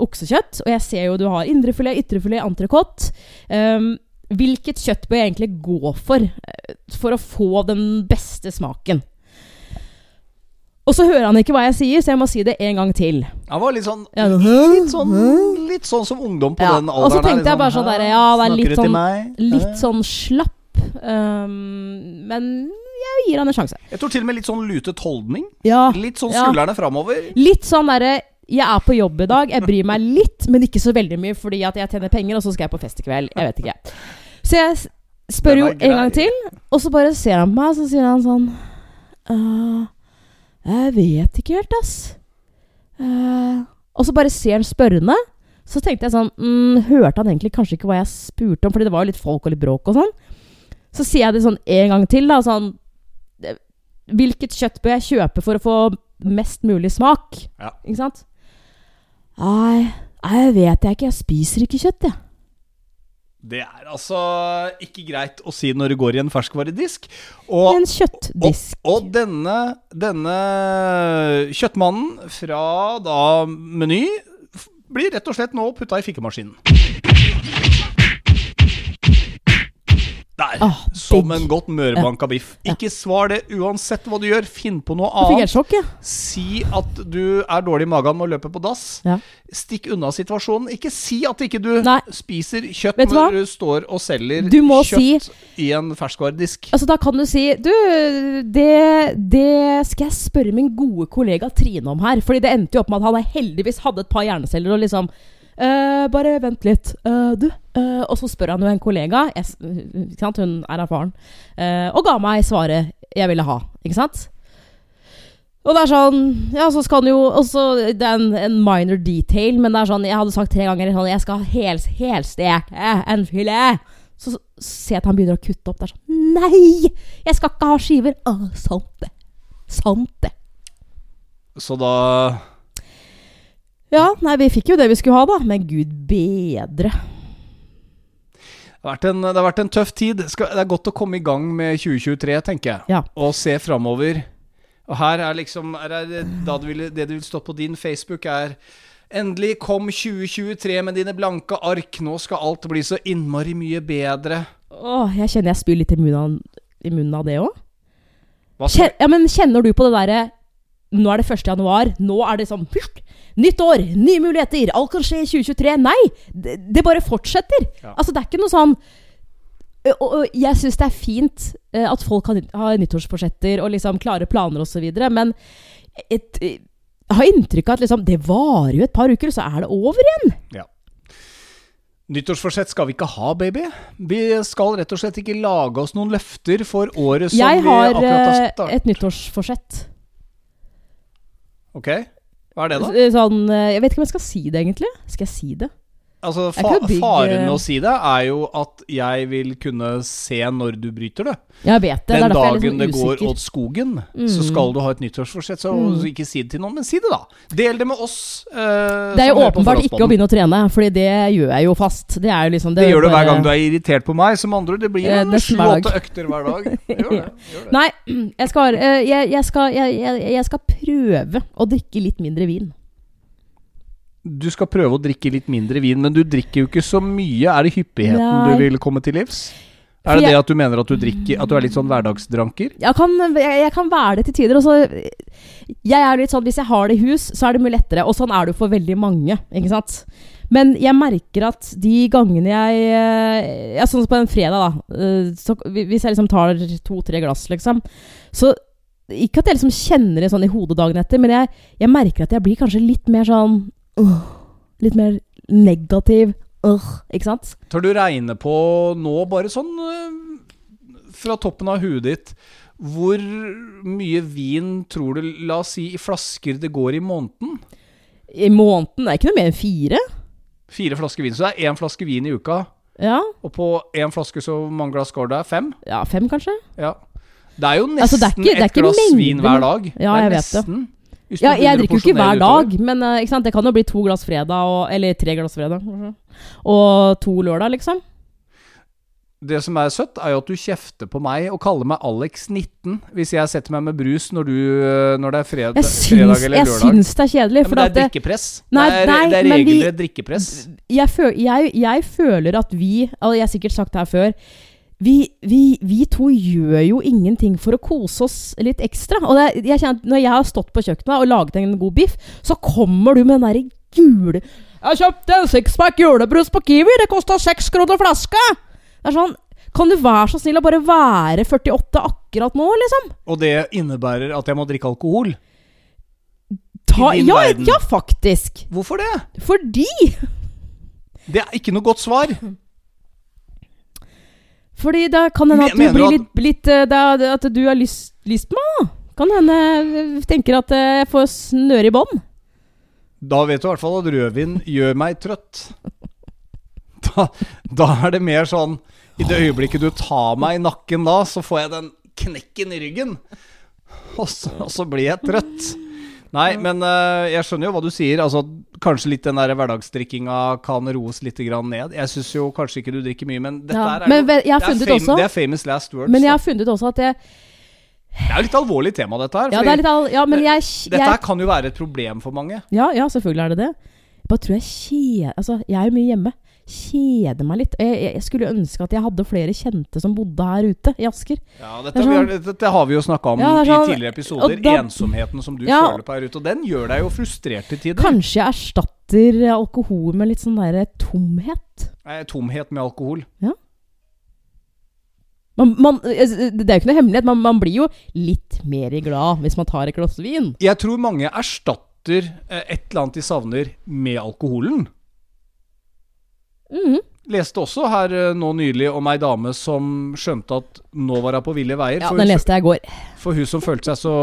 oksekjøtt, og jeg ser jo du har indrefilet, ytrefilet, entrecôte. Um, hvilket kjøtt bør jeg egentlig gå for eh, for å få den beste smaken? Og så hører han ikke hva jeg sier, så jeg må si det en gang til. Han var litt sånn Ja, Litt sånn, litt sånn som ungdom på Ja, den og så tenkte jeg bare sånn der, ja, det er litt sånn- Litt sånn slapp. Um, men jeg gir han en sjanse. Jeg tror til og med litt sånn lutet holdning. Ja, Litt sånn Ja. skuldrene framover. Litt sånn derre Jeg er på jobb i dag, jeg bryr meg litt, men ikke så veldig mye, fordi at jeg tjener penger, og så skal jeg på fest i kveld. Jeg vet ikke. Så jeg spør jo en gang til, og så bare ser han på meg, og så sier han sånn «Øh, Jeg vet ikke helt, ass. Øh», og så bare ser han spørrende. Så tenkte jeg sånn mm, Hørte han egentlig kanskje ikke hva jeg spurte om, fordi det var jo litt folk og litt bråk og sånn. Så sier jeg det sånn en gang til, da. Sånn eh, Hvilket kjøtt bør jeg kjøpe for å få mest mulig smak? Ja. Ikke sant? Nei, jeg vet jeg ikke. Jeg spiser ikke kjøtt, jeg. Det er altså ikke greit å si når du går i en ferskvaredisk. Og, En kjøttdisk. og denne, denne kjøttmannen fra da Meny blir rett og slett nå putta i fikkemaskinen. Der. Ah, som en godt mørbanka biff. Ikke svar det uansett hva du gjør. Finn på noe annet. sjokk, ja. Si at du er dårlig i magen og løper på dass. Ja. Stikk unna situasjonen. Ikke si at ikke du Nei. spiser kjøtt når du står og selger kjøtt i en ferskvaredisk. Altså, da kan du si Du, det, det skal jeg spørre min gode kollega Trine om her. Fordi det endte jo opp med at han heldigvis hadde et par hjerneceller og liksom «Eh, bare vent litt. Uh, du Uh, Og så spør han jo en kollega, jeg, ikke sant? hun er erfaren, og ga meg svaret jeg ville ha. Ikke sant? Og det er sånn Ja, så skal han jo også, Det er en, en minor detail, men det er sånn Jeg hadde sagt tre ganger sånn Jeg skal ha helsteke en filet. Så, så ser jeg at han begynner å kutte opp. Det er sånn Nei! Jeg skal ikke ha skiver! Å, sant det. Sant det. Så da Ja, nei, vi fikk jo det vi skulle ha, da. Men gud bedre. Det har vært en, det har vært en tøff tid. Skal, det er godt å komme i gang med 2023, tenker jeg. Ja. Og se framover. Og her er liksom er det, du vil, det du vil stå på din Facebook, er Endelig kom 2023 med dine blanke ark. Nå skal alt bli så innmari mye bedre. Åh, jeg kjenner jeg spyr litt i munnen i munnen av det òg. Ja, men kjenner du på det derre Nå er det 1. januar. Nå er det sånn pust, Nytt år, nye muligheter. Alt kan skje i 2023. Nei! Det, det bare fortsetter. Ja. Altså, det er ikke noe sånn og, og jeg syns det er fint at folk har, nyttårsforsetter og liksom klare planer osv., men et, jeg har inntrykk av at liksom, det varer jo et par uker, så er det over igjen. Nyttårsforsett skal vi ikke ha, baby. Vi skal rett og slett ikke lage oss noen løfter for året som vi akkurat har startet. Jeg har et nyttårsforsett. Ok, hva er det da? Eh, Sånn, eh, jeg vet ikke om jeg skal si det, egentlig. Skal jeg si det? Altså, fa Faren med eh, å si det er jo at jeg vil kunne se når du bryter det. Jeg vet det. det Den er dagen dagen det går åt skogen, Mm. så skal du ha et nyttårsforsett. Så Mm. ikke si det til noen, men si det, da. Del det med oss. eh, Det er jo åpenbart ikke å begynne å trene, Fordi det gjør jeg jo fast. Det er jo liksom Det gjør du hver gang du er irritert på meg. Som andre, det blir Eh, en sju-åtte økter hver dag. Gjør det. Gjør det. Nei, jeg skal, eh, jeg, jeg, skal, jeg, jeg, jeg skal prøve å drikke litt mindre vin. Du skal prøve å drikke litt mindre vin, men du drikker jo ikke så mye. Er det hyppigheten Nei. du vil komme til livs? Er det jeg- det at du mener at du drikker At du er litt sånn hverdagsdranker? Jeg kan, jeg, jeg kan være det til tider. Og så, jeg er litt sånn, Hvis jeg har det i hus, så er det mye lettere. Og sånn er det jo for veldig mange. ikke sant? Men jeg merker at de gangene jeg eh, ja, Sånn som på en fredag, da. eh, Så, hvis jeg liksom tar to-tre glass, liksom. Så Ikke at jeg liksom kjenner det sånn i hodet dagen etter, men jeg, jeg merker at jeg blir kanskje litt mer sånn øh, Litt mer negativ. Uh, ikke sant? Tør du regne på nå, bare sånn øh, fra toppen av huet ditt, hvor mye vin tror du, la oss si, i flasker det går i måneden? I måneden er ikke noe mer enn fire. Fire flasker vin. Så det er én flaske vin i uka. Ja, Og på én flaske så mange glass går det? Fem? ja fem kanskje. Ja. Det er jo nesten Altså, er ikke- det ikke glass mengden. vin hver dag. Ja, det er jeg vet det. Ja, jeg drikker jo ikke hver dag, utover. men uh, det kan jo bli to glass fredag, og, eller tre glass fredag. Og to lørdag, liksom. det som er søtt, er jo at du kjefter på meg og kaller meg Alex19 hvis jeg setter meg med brus når, du, øh, når det er fred, syns, fredag eller eller jeg lørdag. syns det er kjedelig. Ja, men det er drikkepress. Nei, det er, nei, det er men vi- regelrett drikkepress. jeg, jeg, jeg føler at vi og Jeg har sikkert sagt det her før. Vi, vi, vi to gjør jo ingenting for å kose oss litt ekstra. Og det, jeg kjenner, når jeg har stått på kjøkkenet og laget en god biff, så kommer du med den derre jule... Jeg kjøpte en sixpack julebrus på Kiwi, det kosta seks kroner flaska! Det er sånn Kan du være så snill å bare være 48 akkurat nå, liksom? Og det innebærer at jeg må drikke alkohol. Ta, ja, ja, faktisk. Hvorfor det? Fordi Det er ikke noe godt svar. Fordi da kan hende at du blir litt, litt da, er- At du har lyst, lyst på meg. da. Kan hende tenker at eh, jeg får snøre i bånd. Da vet du i hvert fall at rødvin gjør meg trøtt. Da, da er det mer sånn I det øyeblikket du tar meg i nakken da, så får jeg den knekken i ryggen. Og så, og så blir jeg trøtt. Nei, men uh, jeg skjønner jo hva du sier. Altså, Kanskje litt den der hverdagsdrikkinga kan roes litt grann ned. Jeg syns jo kanskje ikke du drikker mye, men dette Ja, er men jo jeg det, er fame, også- det er famous last words. Men jeg har funnet også at det Det er jo litt alvorlig tema, dette her. Ja, det er all, ja men jeg, Dette her kan jo være et problem for mange. ja, ja, selvfølgelig er det det. Jeg bare tror jeg kjeder Altså, jeg er jo mye hjemme. Kjeder meg litt. Jeg, jeg, skulle ønske at jeg hadde flere kjente som bodde her ute, i Asker. Ja, dette, Det vi sånn- har, dette har vi jo snakka om Ja, er i sånn- tidligere episoder. da- Ensomheten som du Ja. føler på her ute. Og den gjør deg jo frustrert til tider. Kanskje jeg erstatter alkohol med litt sånn derre tomhet. Eh, Tomhet med alkohol. Man, man, eh, det er jo ikke noe hemmelighet, man, man blir jo litt mer glad hvis man tar et glass vin. Jeg tror mange erstatter eh, et eller annet de savner, med alkoholen. Mhm. Leste også her eh, nå nylig om ei dame som skjønte at nå var hun på ville veier. Ja, den leste jeg i går. for hun som følte seg så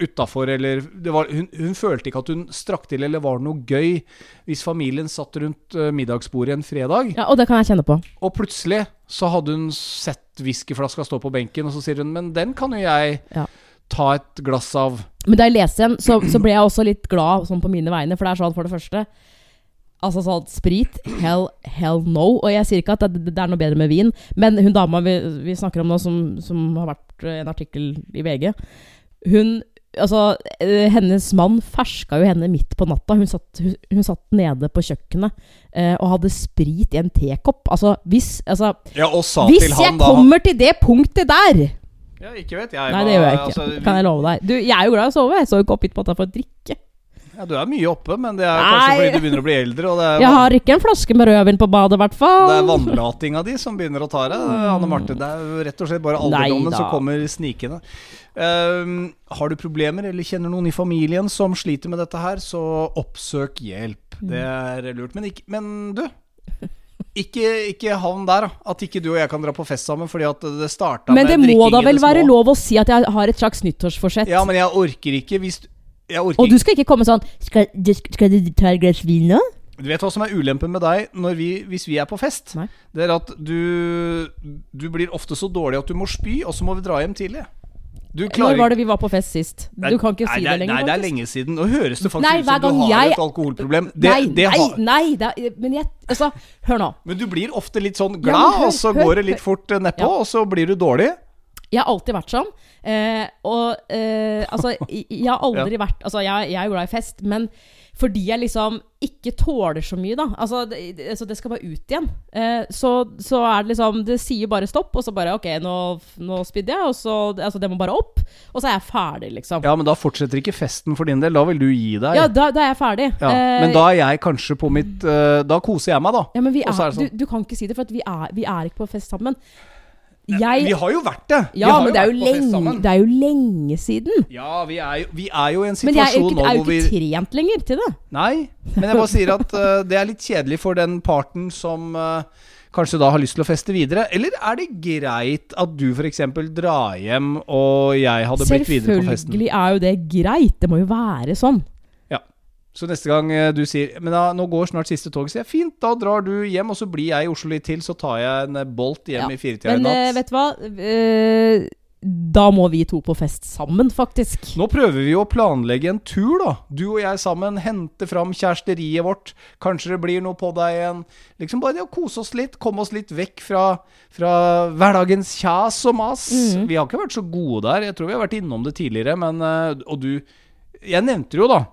utafor, eller det var, hun, hun følte ikke at hun strakk til eller var noe gøy hvis familien satt rundt eh, middagsbordet en fredag. Ja, Og det kan jeg kjenne på. Og plutselig så hadde hun sett whiskyflaska stå på benken, og så sier hun Men den kan jo jeg Ja. ta et glass av. Men da jeg leste den, så, så ble jeg også litt glad sånn på mine vegne. For det er sånn, for det første Altså sånn sprit, hell, hell no. Og jeg sier ikke at det, det er noe bedre med vin, men hun dama vi, vi snakker om nå, som, som har vært en artikkel i VG Hun Altså, eh, hennes mann ferska jo henne midt på natta. Hun satt, hun, hun satt nede på kjøkkenet eh, og hadde sprit i en tekopp. Altså, hvis Altså, Ja, hvis jeg han da kommer til det punktet der Ja, ikke vet jeg. Nei, det gjør jeg ikke. altså, kan jeg love deg. Du, jeg er jo glad i å sove. Jeg så jo ikke opp hit på at jeg får drikke. Ja, du er mye oppe, men det er kanskje fordi du begynner å bli eldre. Jeg har ikke en flaske med rødvin på badet, i hvert fall. det er vannlatinga di som begynner å ta deg. Anne Marte, det er jo rett og slett bare alderdommen som kommer snikende. Um, har du problemer, eller kjenner noen i familien som sliter med dette her, så oppsøk hjelp. Det er lurt. Men, ikke, men du, ikke, ikke havn der, da. At ikke du og jeg kan dra på fest sammen fordi at det starta Men med det må da vel være lov å si at jeg har et slags nyttårsforsett. Ja, men jeg orker ikke hvis jeg orker Og du skal ikke komme sånn Skal, du, skal du ta et glass vin nå? Du vet hva som er ulempen med deg når vi, hvis vi er på fest? Nei. Det er at du, du blir ofte så dårlig at du må spy, og så må vi dra hjem tidlig. Du Når var det vi var på fest sist? Du kan ikke nei, si det. det er- lenger, Nei, det er faktisk. lenge siden. Nå høres det faktisk Nei, ut hver som du gang har jeg- et alkoholproblem. Det, nei, det nei, har, nei det er, Men jeg Altså, hør nå. men du blir ofte litt sånn glad, men hør- og så hør- går det litt fort eh, nedpå, Ja. og så blir du dårlig. Jeg har alltid vært sånn. Eh, og eh, altså, jeg har aldri vært Altså, jeg, jeg er jo glad i fest, men fordi jeg liksom ikke tåler så mye, da. Altså, det, det- altså, det skal bare ut igjen. Eh, så, så er det liksom Det sier bare stopp, og så bare OK, nå, nå spydde jeg, og så Altså, det må bare opp. Og så er jeg ferdig, liksom. Ja, men da fortsetter ikke festen for din del. Da vil du gi deg. Ja, da, da er jeg ferdig. Ja, Eh, Men da er jeg kanskje på mitt eh, Da koser jeg meg, da. ja, men vi er, er sånn- du, du kan ikke si det, for vi er, vi er ikke på fest sammen. Vi har jo vært det! Ja, men det er, lenge, det er jo lenge siden. Ja, vi er, jo, vi er jo i en situasjon Men jeg er jo ikke, er jo hvor vi ikke trent lenger til det. Nei, men jeg bare sier at uh, det er litt kjedelig for den parten som uh, kanskje da har lyst til å feste videre. Eller er det greit at du f.eks. drar hjem, og jeg hadde blitt videre på festen? Selvfølgelig er jo det greit. Det må jo være sånn. Så neste gang eh, du sier Men da, nå går snart siste tog, sier jeg fint, da drar du hjem, og så blir jeg i Oslo litt til, så tar jeg en eh, Bolt hjem Ja. i firetida i natt. Men eh, vet du hva? Da må vi to på fest sammen, faktisk. Nå prøver vi å planlegge en tur, da. Du og jeg sammen. Hente fram kjæresteriet vårt. Kanskje det blir noe på deg igjen. Liksom bare det å kose oss litt. Komme oss litt vekk fra, fra hverdagens kjas og mas. Mhm. Vi har ikke vært så gode der. Jeg tror vi har vært innom det tidligere, men Og du Jeg nevnte det jo, da.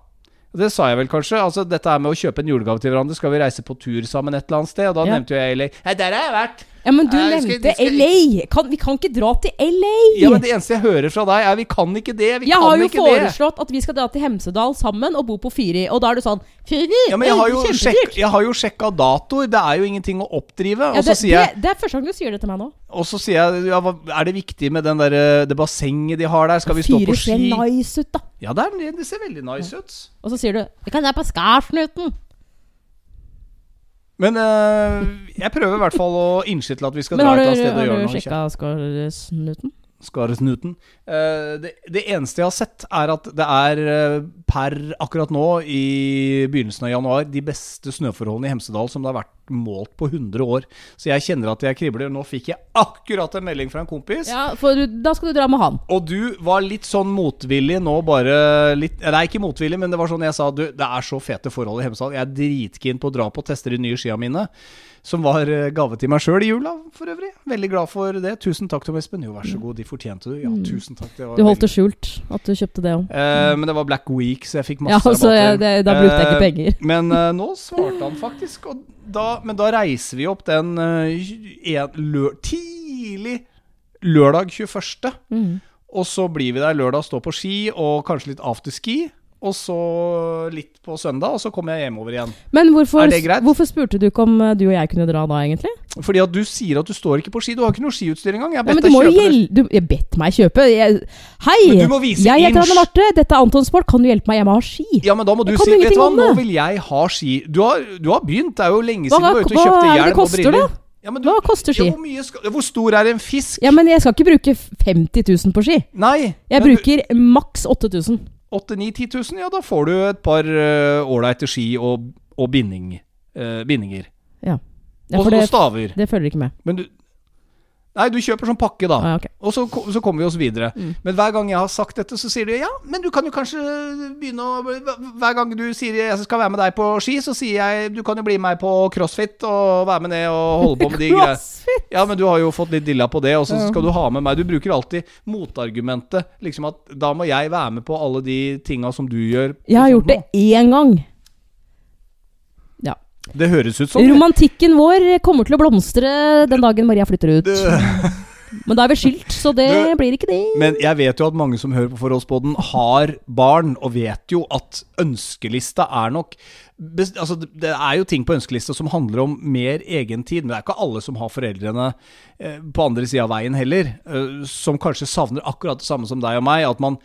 Det sa jeg vel kanskje. Altså Dette her med å kjøpe en julegave til hverandre. Skal vi reise på tur sammen et eller annet sted? Og da Ja. nevnte jo jeg LA. Nei, der har jeg vært! Ja, men du Nei, vi skal- nevnte vi skal- LA! Kan, vi kan ikke dra til LA! Ja, men Det eneste jeg hører fra deg, er vi kan ikke det. Vi jeg kan har jo ikke det. foreslått at vi skal dra til Hemsedal sammen og bo på Fyri, og da er du sånn Fyri? Ja, men jeg har jo, sjekk, jeg har jo sjekka datoer. Det er jo ingenting å oppdrive. Og så det, sier jeg det, det er første gang du sier det til meg nå. Og så sier jeg ja, hva, Er det viktig med den der, eh, det bassenget de har der? Skal vi stå Fyri på ser ski? nice ut, da. Ja, det, er, det ser veldig nice ut. Og så sier du Vi kan dra på Skarsnuten. Men eh, jeg prøver i hvert fall å innse til at vi skal Men dra et eller annet sted og har du noe. sjekka Skarsnuten? Skaresnuten. Eh, det, det eneste jeg har sett, er at det er eh, per akkurat nå, i begynnelsen av januar, de beste snøforholdene i Hemsedal som det har vært målt på 100 år. Så jeg kjenner at jeg kribler. Nå fikk jeg akkurat en melding fra en kompis. Ja, for du, da skal du dra med han. Og du var litt sånn motvillig nå, bare litt Nei, ikke motvillig, men det var sånn jeg sa du, det er så fete forhold i Hemsedal. Jeg er dritkeen på å dra på og teste de nye skia mine. Som var eh, gave til meg sjøl i jula, for øvrig. Veldig glad for det. Tusen takk, Tom Espen. Jo, vær så god, de fortjente du. Ja, tusen takk. Mm. Du holdt det skjult at du kjøpte det òg. Eh, men det var Black Week, så jeg fikk Ja, masse altså, jeg, rabatter. det, da brukte jeg ikke Eh, penger. Men eh, nå svarte han faktisk, da, men da reiser vi opp den eh, en, lø, tidlig lørdag 21. Mm. Og så blir vi der lørdag, står på ski og kanskje litt afterski. Og så litt på søndag, og så kom jeg hjemover igjen. Men hvorfor, Er det greit? hvorfor spurte du ikke om eh, du og jeg kunne dra da, egentlig? Fordi at du sier at du står ikke på ski. Du har ikke noe skiutstyr engang. Jeg Ja, bedt deg kjøpe det. du, Jeg bedt meg kjøpe. Jeg, hei! Men du må vise jeg heter. Anne Marte. Dette er Anton Sport. Kan du hjelpe meg? Jeg må ha ski. Ja, men da må du si Vet du hva, nå vil jeg ha ski. Du har, du har begynt. Det er jo lenge Hva, siden du var ute og kjøpte hjelm og briller. da? Ja, men du, Hva koster ski? Ja, hvor, hvor stor er en fisk? Ja, men jeg skal ikke bruke 50 000 på ski. Nei. Jeg bruker du- maks 8000. 8-9-10 000, ja da får du et par ålreite uh, ski og, og binding, uh, bindinger. Ja, og, for det, og staver. det følger ikke med. Men du Nei, du kjøper sånn pakke, da. Ah, okay. Og så, så kommer vi oss videre. Mm. Men hver gang jeg har sagt dette, så sier de ja, men du kan jo kanskje begynne å Hver gang du sier jeg skal være med deg på ski, så sier jeg du kan jo bli med meg på crossfit og være med ned og holde på med de greiene. Ja, men du har jo fått litt dilla på det, og så skal du ha med meg Du bruker alltid motargumentet. Liksom at da må jeg være med på alle de tinga som du gjør. Jeg har gjort det én gang. Det høres ut som Romantikken vår kommer til å blomstre den dagen Maria flytter ut. Men da er vi skilt, så det Du- blir ikke det. Men jeg vet jo at mange som hører på Forholdsboden, har barn, og vet jo at ønskelista er nok Altså, det er jo ting på ønskelista som handler om mer egentid, men det er ikke alle som har foreldrene eh, på andre sida av veien heller, eh, som kanskje savner akkurat det samme som deg og meg. At man,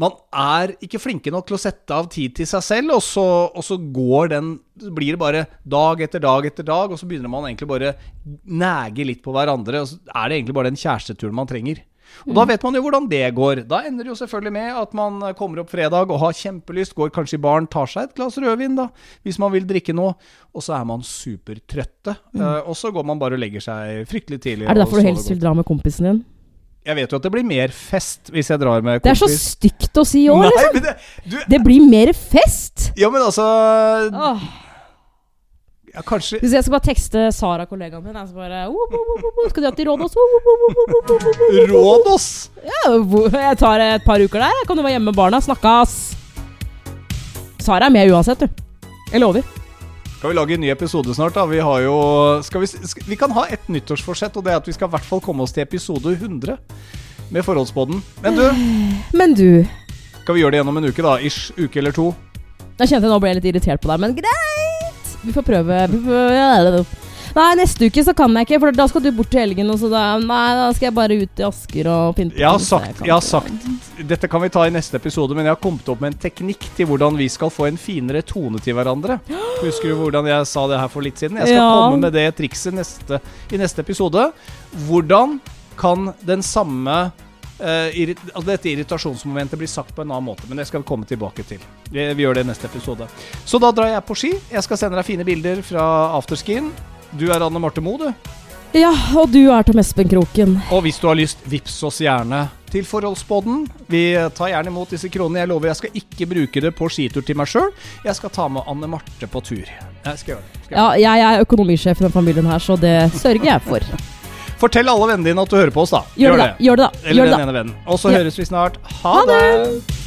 man er ikke flinke nok til å sette av tid til seg selv, og så, og så går den så blir det bare dag etter dag etter dag, og så begynner man egentlig bare nege litt på hverandre, og så er det egentlig bare den kjæresteturen man trenger. Og Da vet man jo hvordan det går. Da ender det jo selvfølgelig med at man kommer opp fredag og har kjempelyst, går kanskje i baren, tar seg et glass rødvin, da, hvis man vil drikke noe, og så er man supertrøtte. Eh, og så går man bare og legger seg fryktelig tidlig. Er det derfor du helst vil dra med kompisen din? Jeg vet jo at det blir mer fest hvis jeg drar med Det er så stygt å si òg, år, liksom. det, du, Det blir mer fest! ja, men altså Åh. ja, Kanskje Hvis jeg skal bare tekste Sara, kollegaen min, skal bare oh, oh, oh, Skal du dra til Rådås? Wo, wo, wo, wo, wo, wo, wo, wo». Rådås! Ja, jeg tar et par uker der. Kan du være hjemme med barna. Snakkes. Sara er med uansett, du. Jeg lover. Skal vi lage en ny episode snart, da? Vi har jo skal vi, skal, vi kan ha et nyttårsforsett, og det er at vi skal i hvert fall komme oss til episode 100 med Forholdspodden. Men du, Men du skal vi gjøre det gjennom en uke, da? Ish. Uke eller to? Jeg kjente jeg nå ble jeg litt irritert på deg, men greit! Vi får prøve. Vi får, nei, neste uke så kan jeg ikke, for da skal du bort til helgen. Og så da, nei, da skal jeg bare ut i Asker og pynte. Jeg har sagt, jeg har sagt Dette kan vi ta i neste episode, men jeg har kommet opp med en teknikk til hvordan vi skal få en finere tone til hverandre. Husker du hvordan jeg sa det her for litt siden? Jeg skal Ja. komme med det trikset neste, i neste episode. Hvordan kan den samme Uh, irrit altså dette irritasjonsmomentet bli sagt på en annen måte? Men det skal vi komme tilbake til. Vi, vi gjør det i neste episode. Så da drar jeg på ski. Jeg skal sende deg fine bilder fra afterskien. Du er Anne Marte Moe, du. Ja, og du er Tom Espen Kroken. Og hvis du har lyst, vips oss gjerne til Forholdsboden. Vi tar gjerne imot disse kronene. Jeg lover jeg skal ikke bruke det på skitur til meg sjøl. Jeg skal ta med Anne Marte på tur. Jeg skal gjøre det. Skal Ja, jeg er økonomisjef i den familien her, så det sørger jeg for. Fortell alle vennene dine at du hører på oss, da. Gjør det, da. Gjør det, da. Eller Gjør den da. ene vennen. Og så Ja. høres vi snart. Ha, Ha det! det!